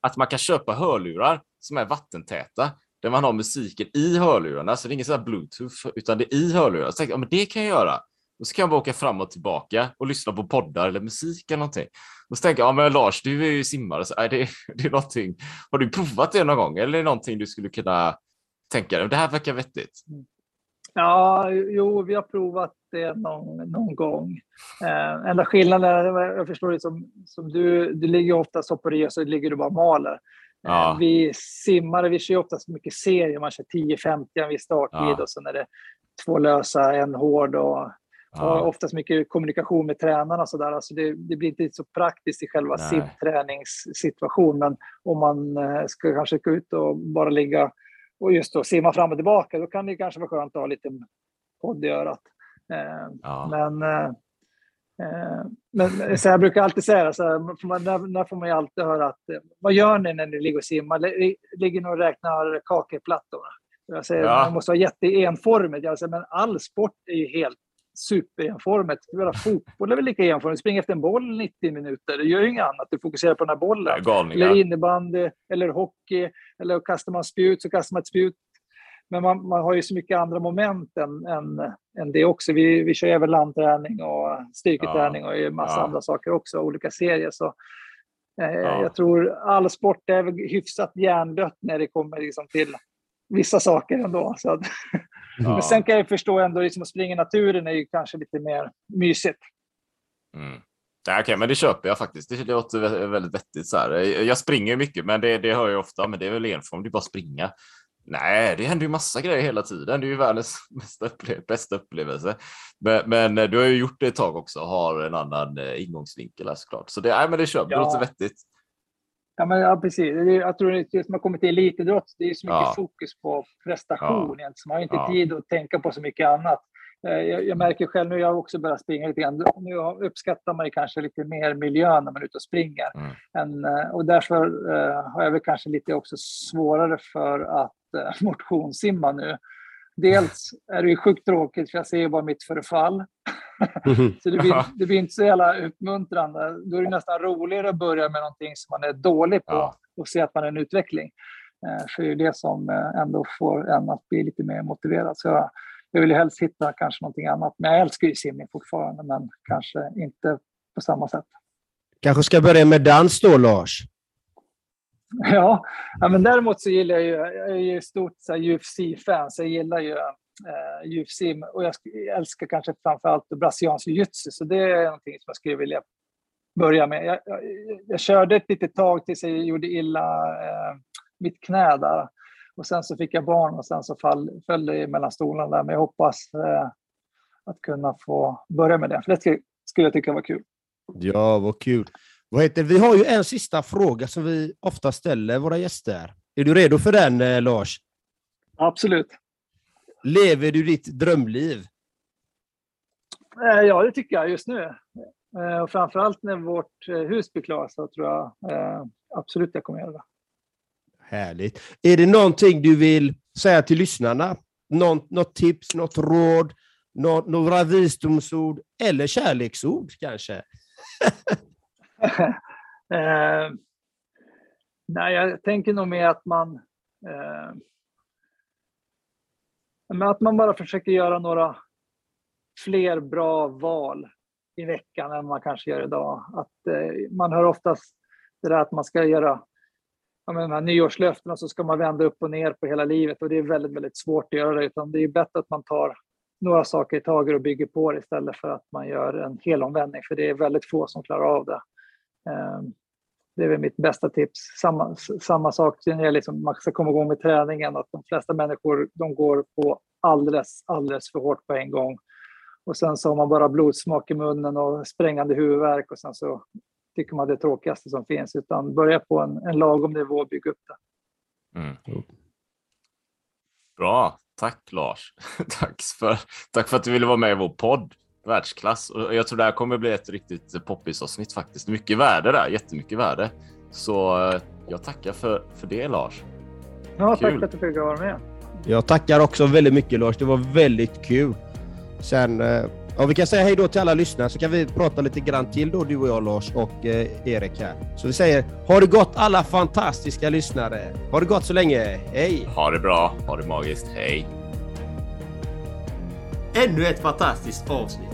att man kan köpa hörlurar som är vattentäta där man har musiken i hörlurarna, så det är inget sådär bluetooth, utan det är i hörlurarna. Så tänkte jag, ja, men det kan jag göra. Och så kan jag bara åka fram och tillbaka och lyssna på poddar eller musik eller någonting. Och så tänker jag, ja men Lars, du är ju simmare, så, nej, det, det är någonting. Har du provat det någon gång eller är det någonting du skulle kunna tänka dig? Det här verkar vettigt. Ja, jo, vi har provat det någon, någon gång. Eh, enda skillnaden är, jag förstår det som, som du, du ligger ofta så på det så ligger du bara maler. Ja. Eh, vi simmare, vi kör oftast mycket serier, man kör 10-50 en viss starttid ja. och sen är det två lösa, en hård och, och oftast mycket kommunikation med tränarna och sådär. Alltså det, det, blir inte så praktiskt i själva simträningssituationen. Men om man eh, ska kanske gå ut och bara ligga och just då simma fram och tillbaka, då kan det kanske vara skönt att ha lite podd i örat. Eh, ja. Men Eh, men så jag brukar alltid säga så här, när, när får man ju alltid höra att vad gör ni när ni ligger och simmar? Ligger ni och räknar kakelplattorna? Jag säger ja. man måste vara. Jag säger, men all sport är ju helt superenformigt. Fotboll är väl lika enformigt. Springa efter en boll 90 minuter, det gör ju inget annat. Du fokuserar på den här bollen. Eller innebandy, eller hockey, eller kastar man spjut så kastar man ett spjut. Men man, man har ju så mycket andra moment än, än, än det också. Vi, vi kör även landträning och styrketräning ja. och en massa ja. andra saker också, olika serier. Så, eh, ja. Jag tror all sport är hyfsat hjärndött när det kommer liksom till vissa saker ändå. Så att, ja. Men sen kan jag förstå ändå, liksom att springa i naturen är ju kanske lite mer mysigt. Mm. Okej, okay, men det köper jag faktiskt. Det låter väldigt vettigt. Så här. Jag springer mycket, men det, det hör jag ofta. Men det är väl enform, det är bara springa. Nej, det händer ju massa grejer hela tiden. Det är ju världens bästa, upple bästa upplevelse. Men, men, du har ju gjort det ett tag också och har en annan eh, ingångsvinkel här såklart. Så det, nej, men det köper ja. det låter vettigt. Ja, men, ja, precis. Jag tror att det som har kommit till elitidrott, det är så mycket ja. fokus på prestation. Ja. Man har inte ja. tid att tänka på så mycket annat. Eh, jag, jag, märker själv nu, jag har också börjat springa lite grann. Nu uppskattar man ju kanske lite mer miljön när man är ute och springer. Mm. Än, eh, och därför uh, har jag väl kanske lite också svårare för att motionssimma nu. Dels är det ju sjukt tråkigt för jag ser bara mitt förfall. så det blir, det blir, inte så jävla uppmuntrande. Då är det nästan roligare att börja med någonting som man är dålig på ja. och se att man är en utveckling. Eh, för det är det som eh, ändå får en att bli lite mer motiverad. Så jag, jag vill ju helst hitta kanske någonting annat. Men jag älskar ju simning fortfarande, men kanske inte på samma sätt. Kanske ska börja med dans då, Lars? Ja, men däremot så gillar jag ju, jag är ju stort UFC-fan, så jag gillar ju eh, UFC och jag älskar kanske framförallt brasiliansk jiu-jitsu, så det är någonting som jag skulle vilja börja med. Jag, jag, jag körde ett litet tag tills jag gjorde illa eh, mitt knä där och sen så fick jag barn och sen så fall, föll det mellan stolarna där, men jag hoppas eh, att kunna få börja med det, för det skulle, skulle jag tycka var kul. Ja, vad kul. Vad heter, vi har ju en sista fråga som vi ofta ställer våra gäster. Är du redo för den, eh, Lars? Absolut. Lever du ditt drömliv? Eh, ja, det tycker jag just nu. Eh, och framförallt när vårt hus blir klart så tror jag absolut jag kommer göra det. Härligt. Är det någonting du vill säga till lyssnarna? Någon, något tips, något råd, några visdomsord eller kärleksord kanske? eh, nej, jag tänker nog mer att man eh, men att man bara försöker göra några fler bra val i veckan än man kanske gör idag. Att, eh, man hör oftast det där att man ska göra ja, de här nyårslöftena så ska man vända upp och ner på hela livet och det är väldigt, väldigt svårt att göra det. Utan det är bättre att man tar några saker i taget och bygger på det istället för att man gör en helomvändning, för det är väldigt få som klarar av det. Ehm, det är väl mitt bästa tips. Samma, samma sak när det liksom, man ska komma igång med träningen, att de flesta människor de går på alldeles, alldeles för hårt på en gång. Och sen så har man bara blodsmak i munnen och sprängande huvudvärk och sen så tycker man det är det tråkigaste som finns. Utan börja på en, en lagom nivå och bygga upp det. Mm. Bra, tack Lars. tack, för, tack för att du ville vara med i vår podd världsklass och jag tror det här kommer bli ett riktigt poppisavsnitt faktiskt. Mycket värde där, jättemycket värde. Så eh, jag tackar för, för det Lars. Ja, kul. tack för att du fick vara med. Jag tackar också väldigt mycket Lars. Det var väldigt kul. Sen, eh, ja, vi kan säga hej då till alla lyssnare så kan vi prata lite grann till då du och jag Lars och eh, Erik här. Så vi säger ha det gott alla fantastiska lyssnare. Ha det gott så länge. Hej! Ha det bra. Ha det magiskt. Hej! Ännu ett fantastiskt avsnitt.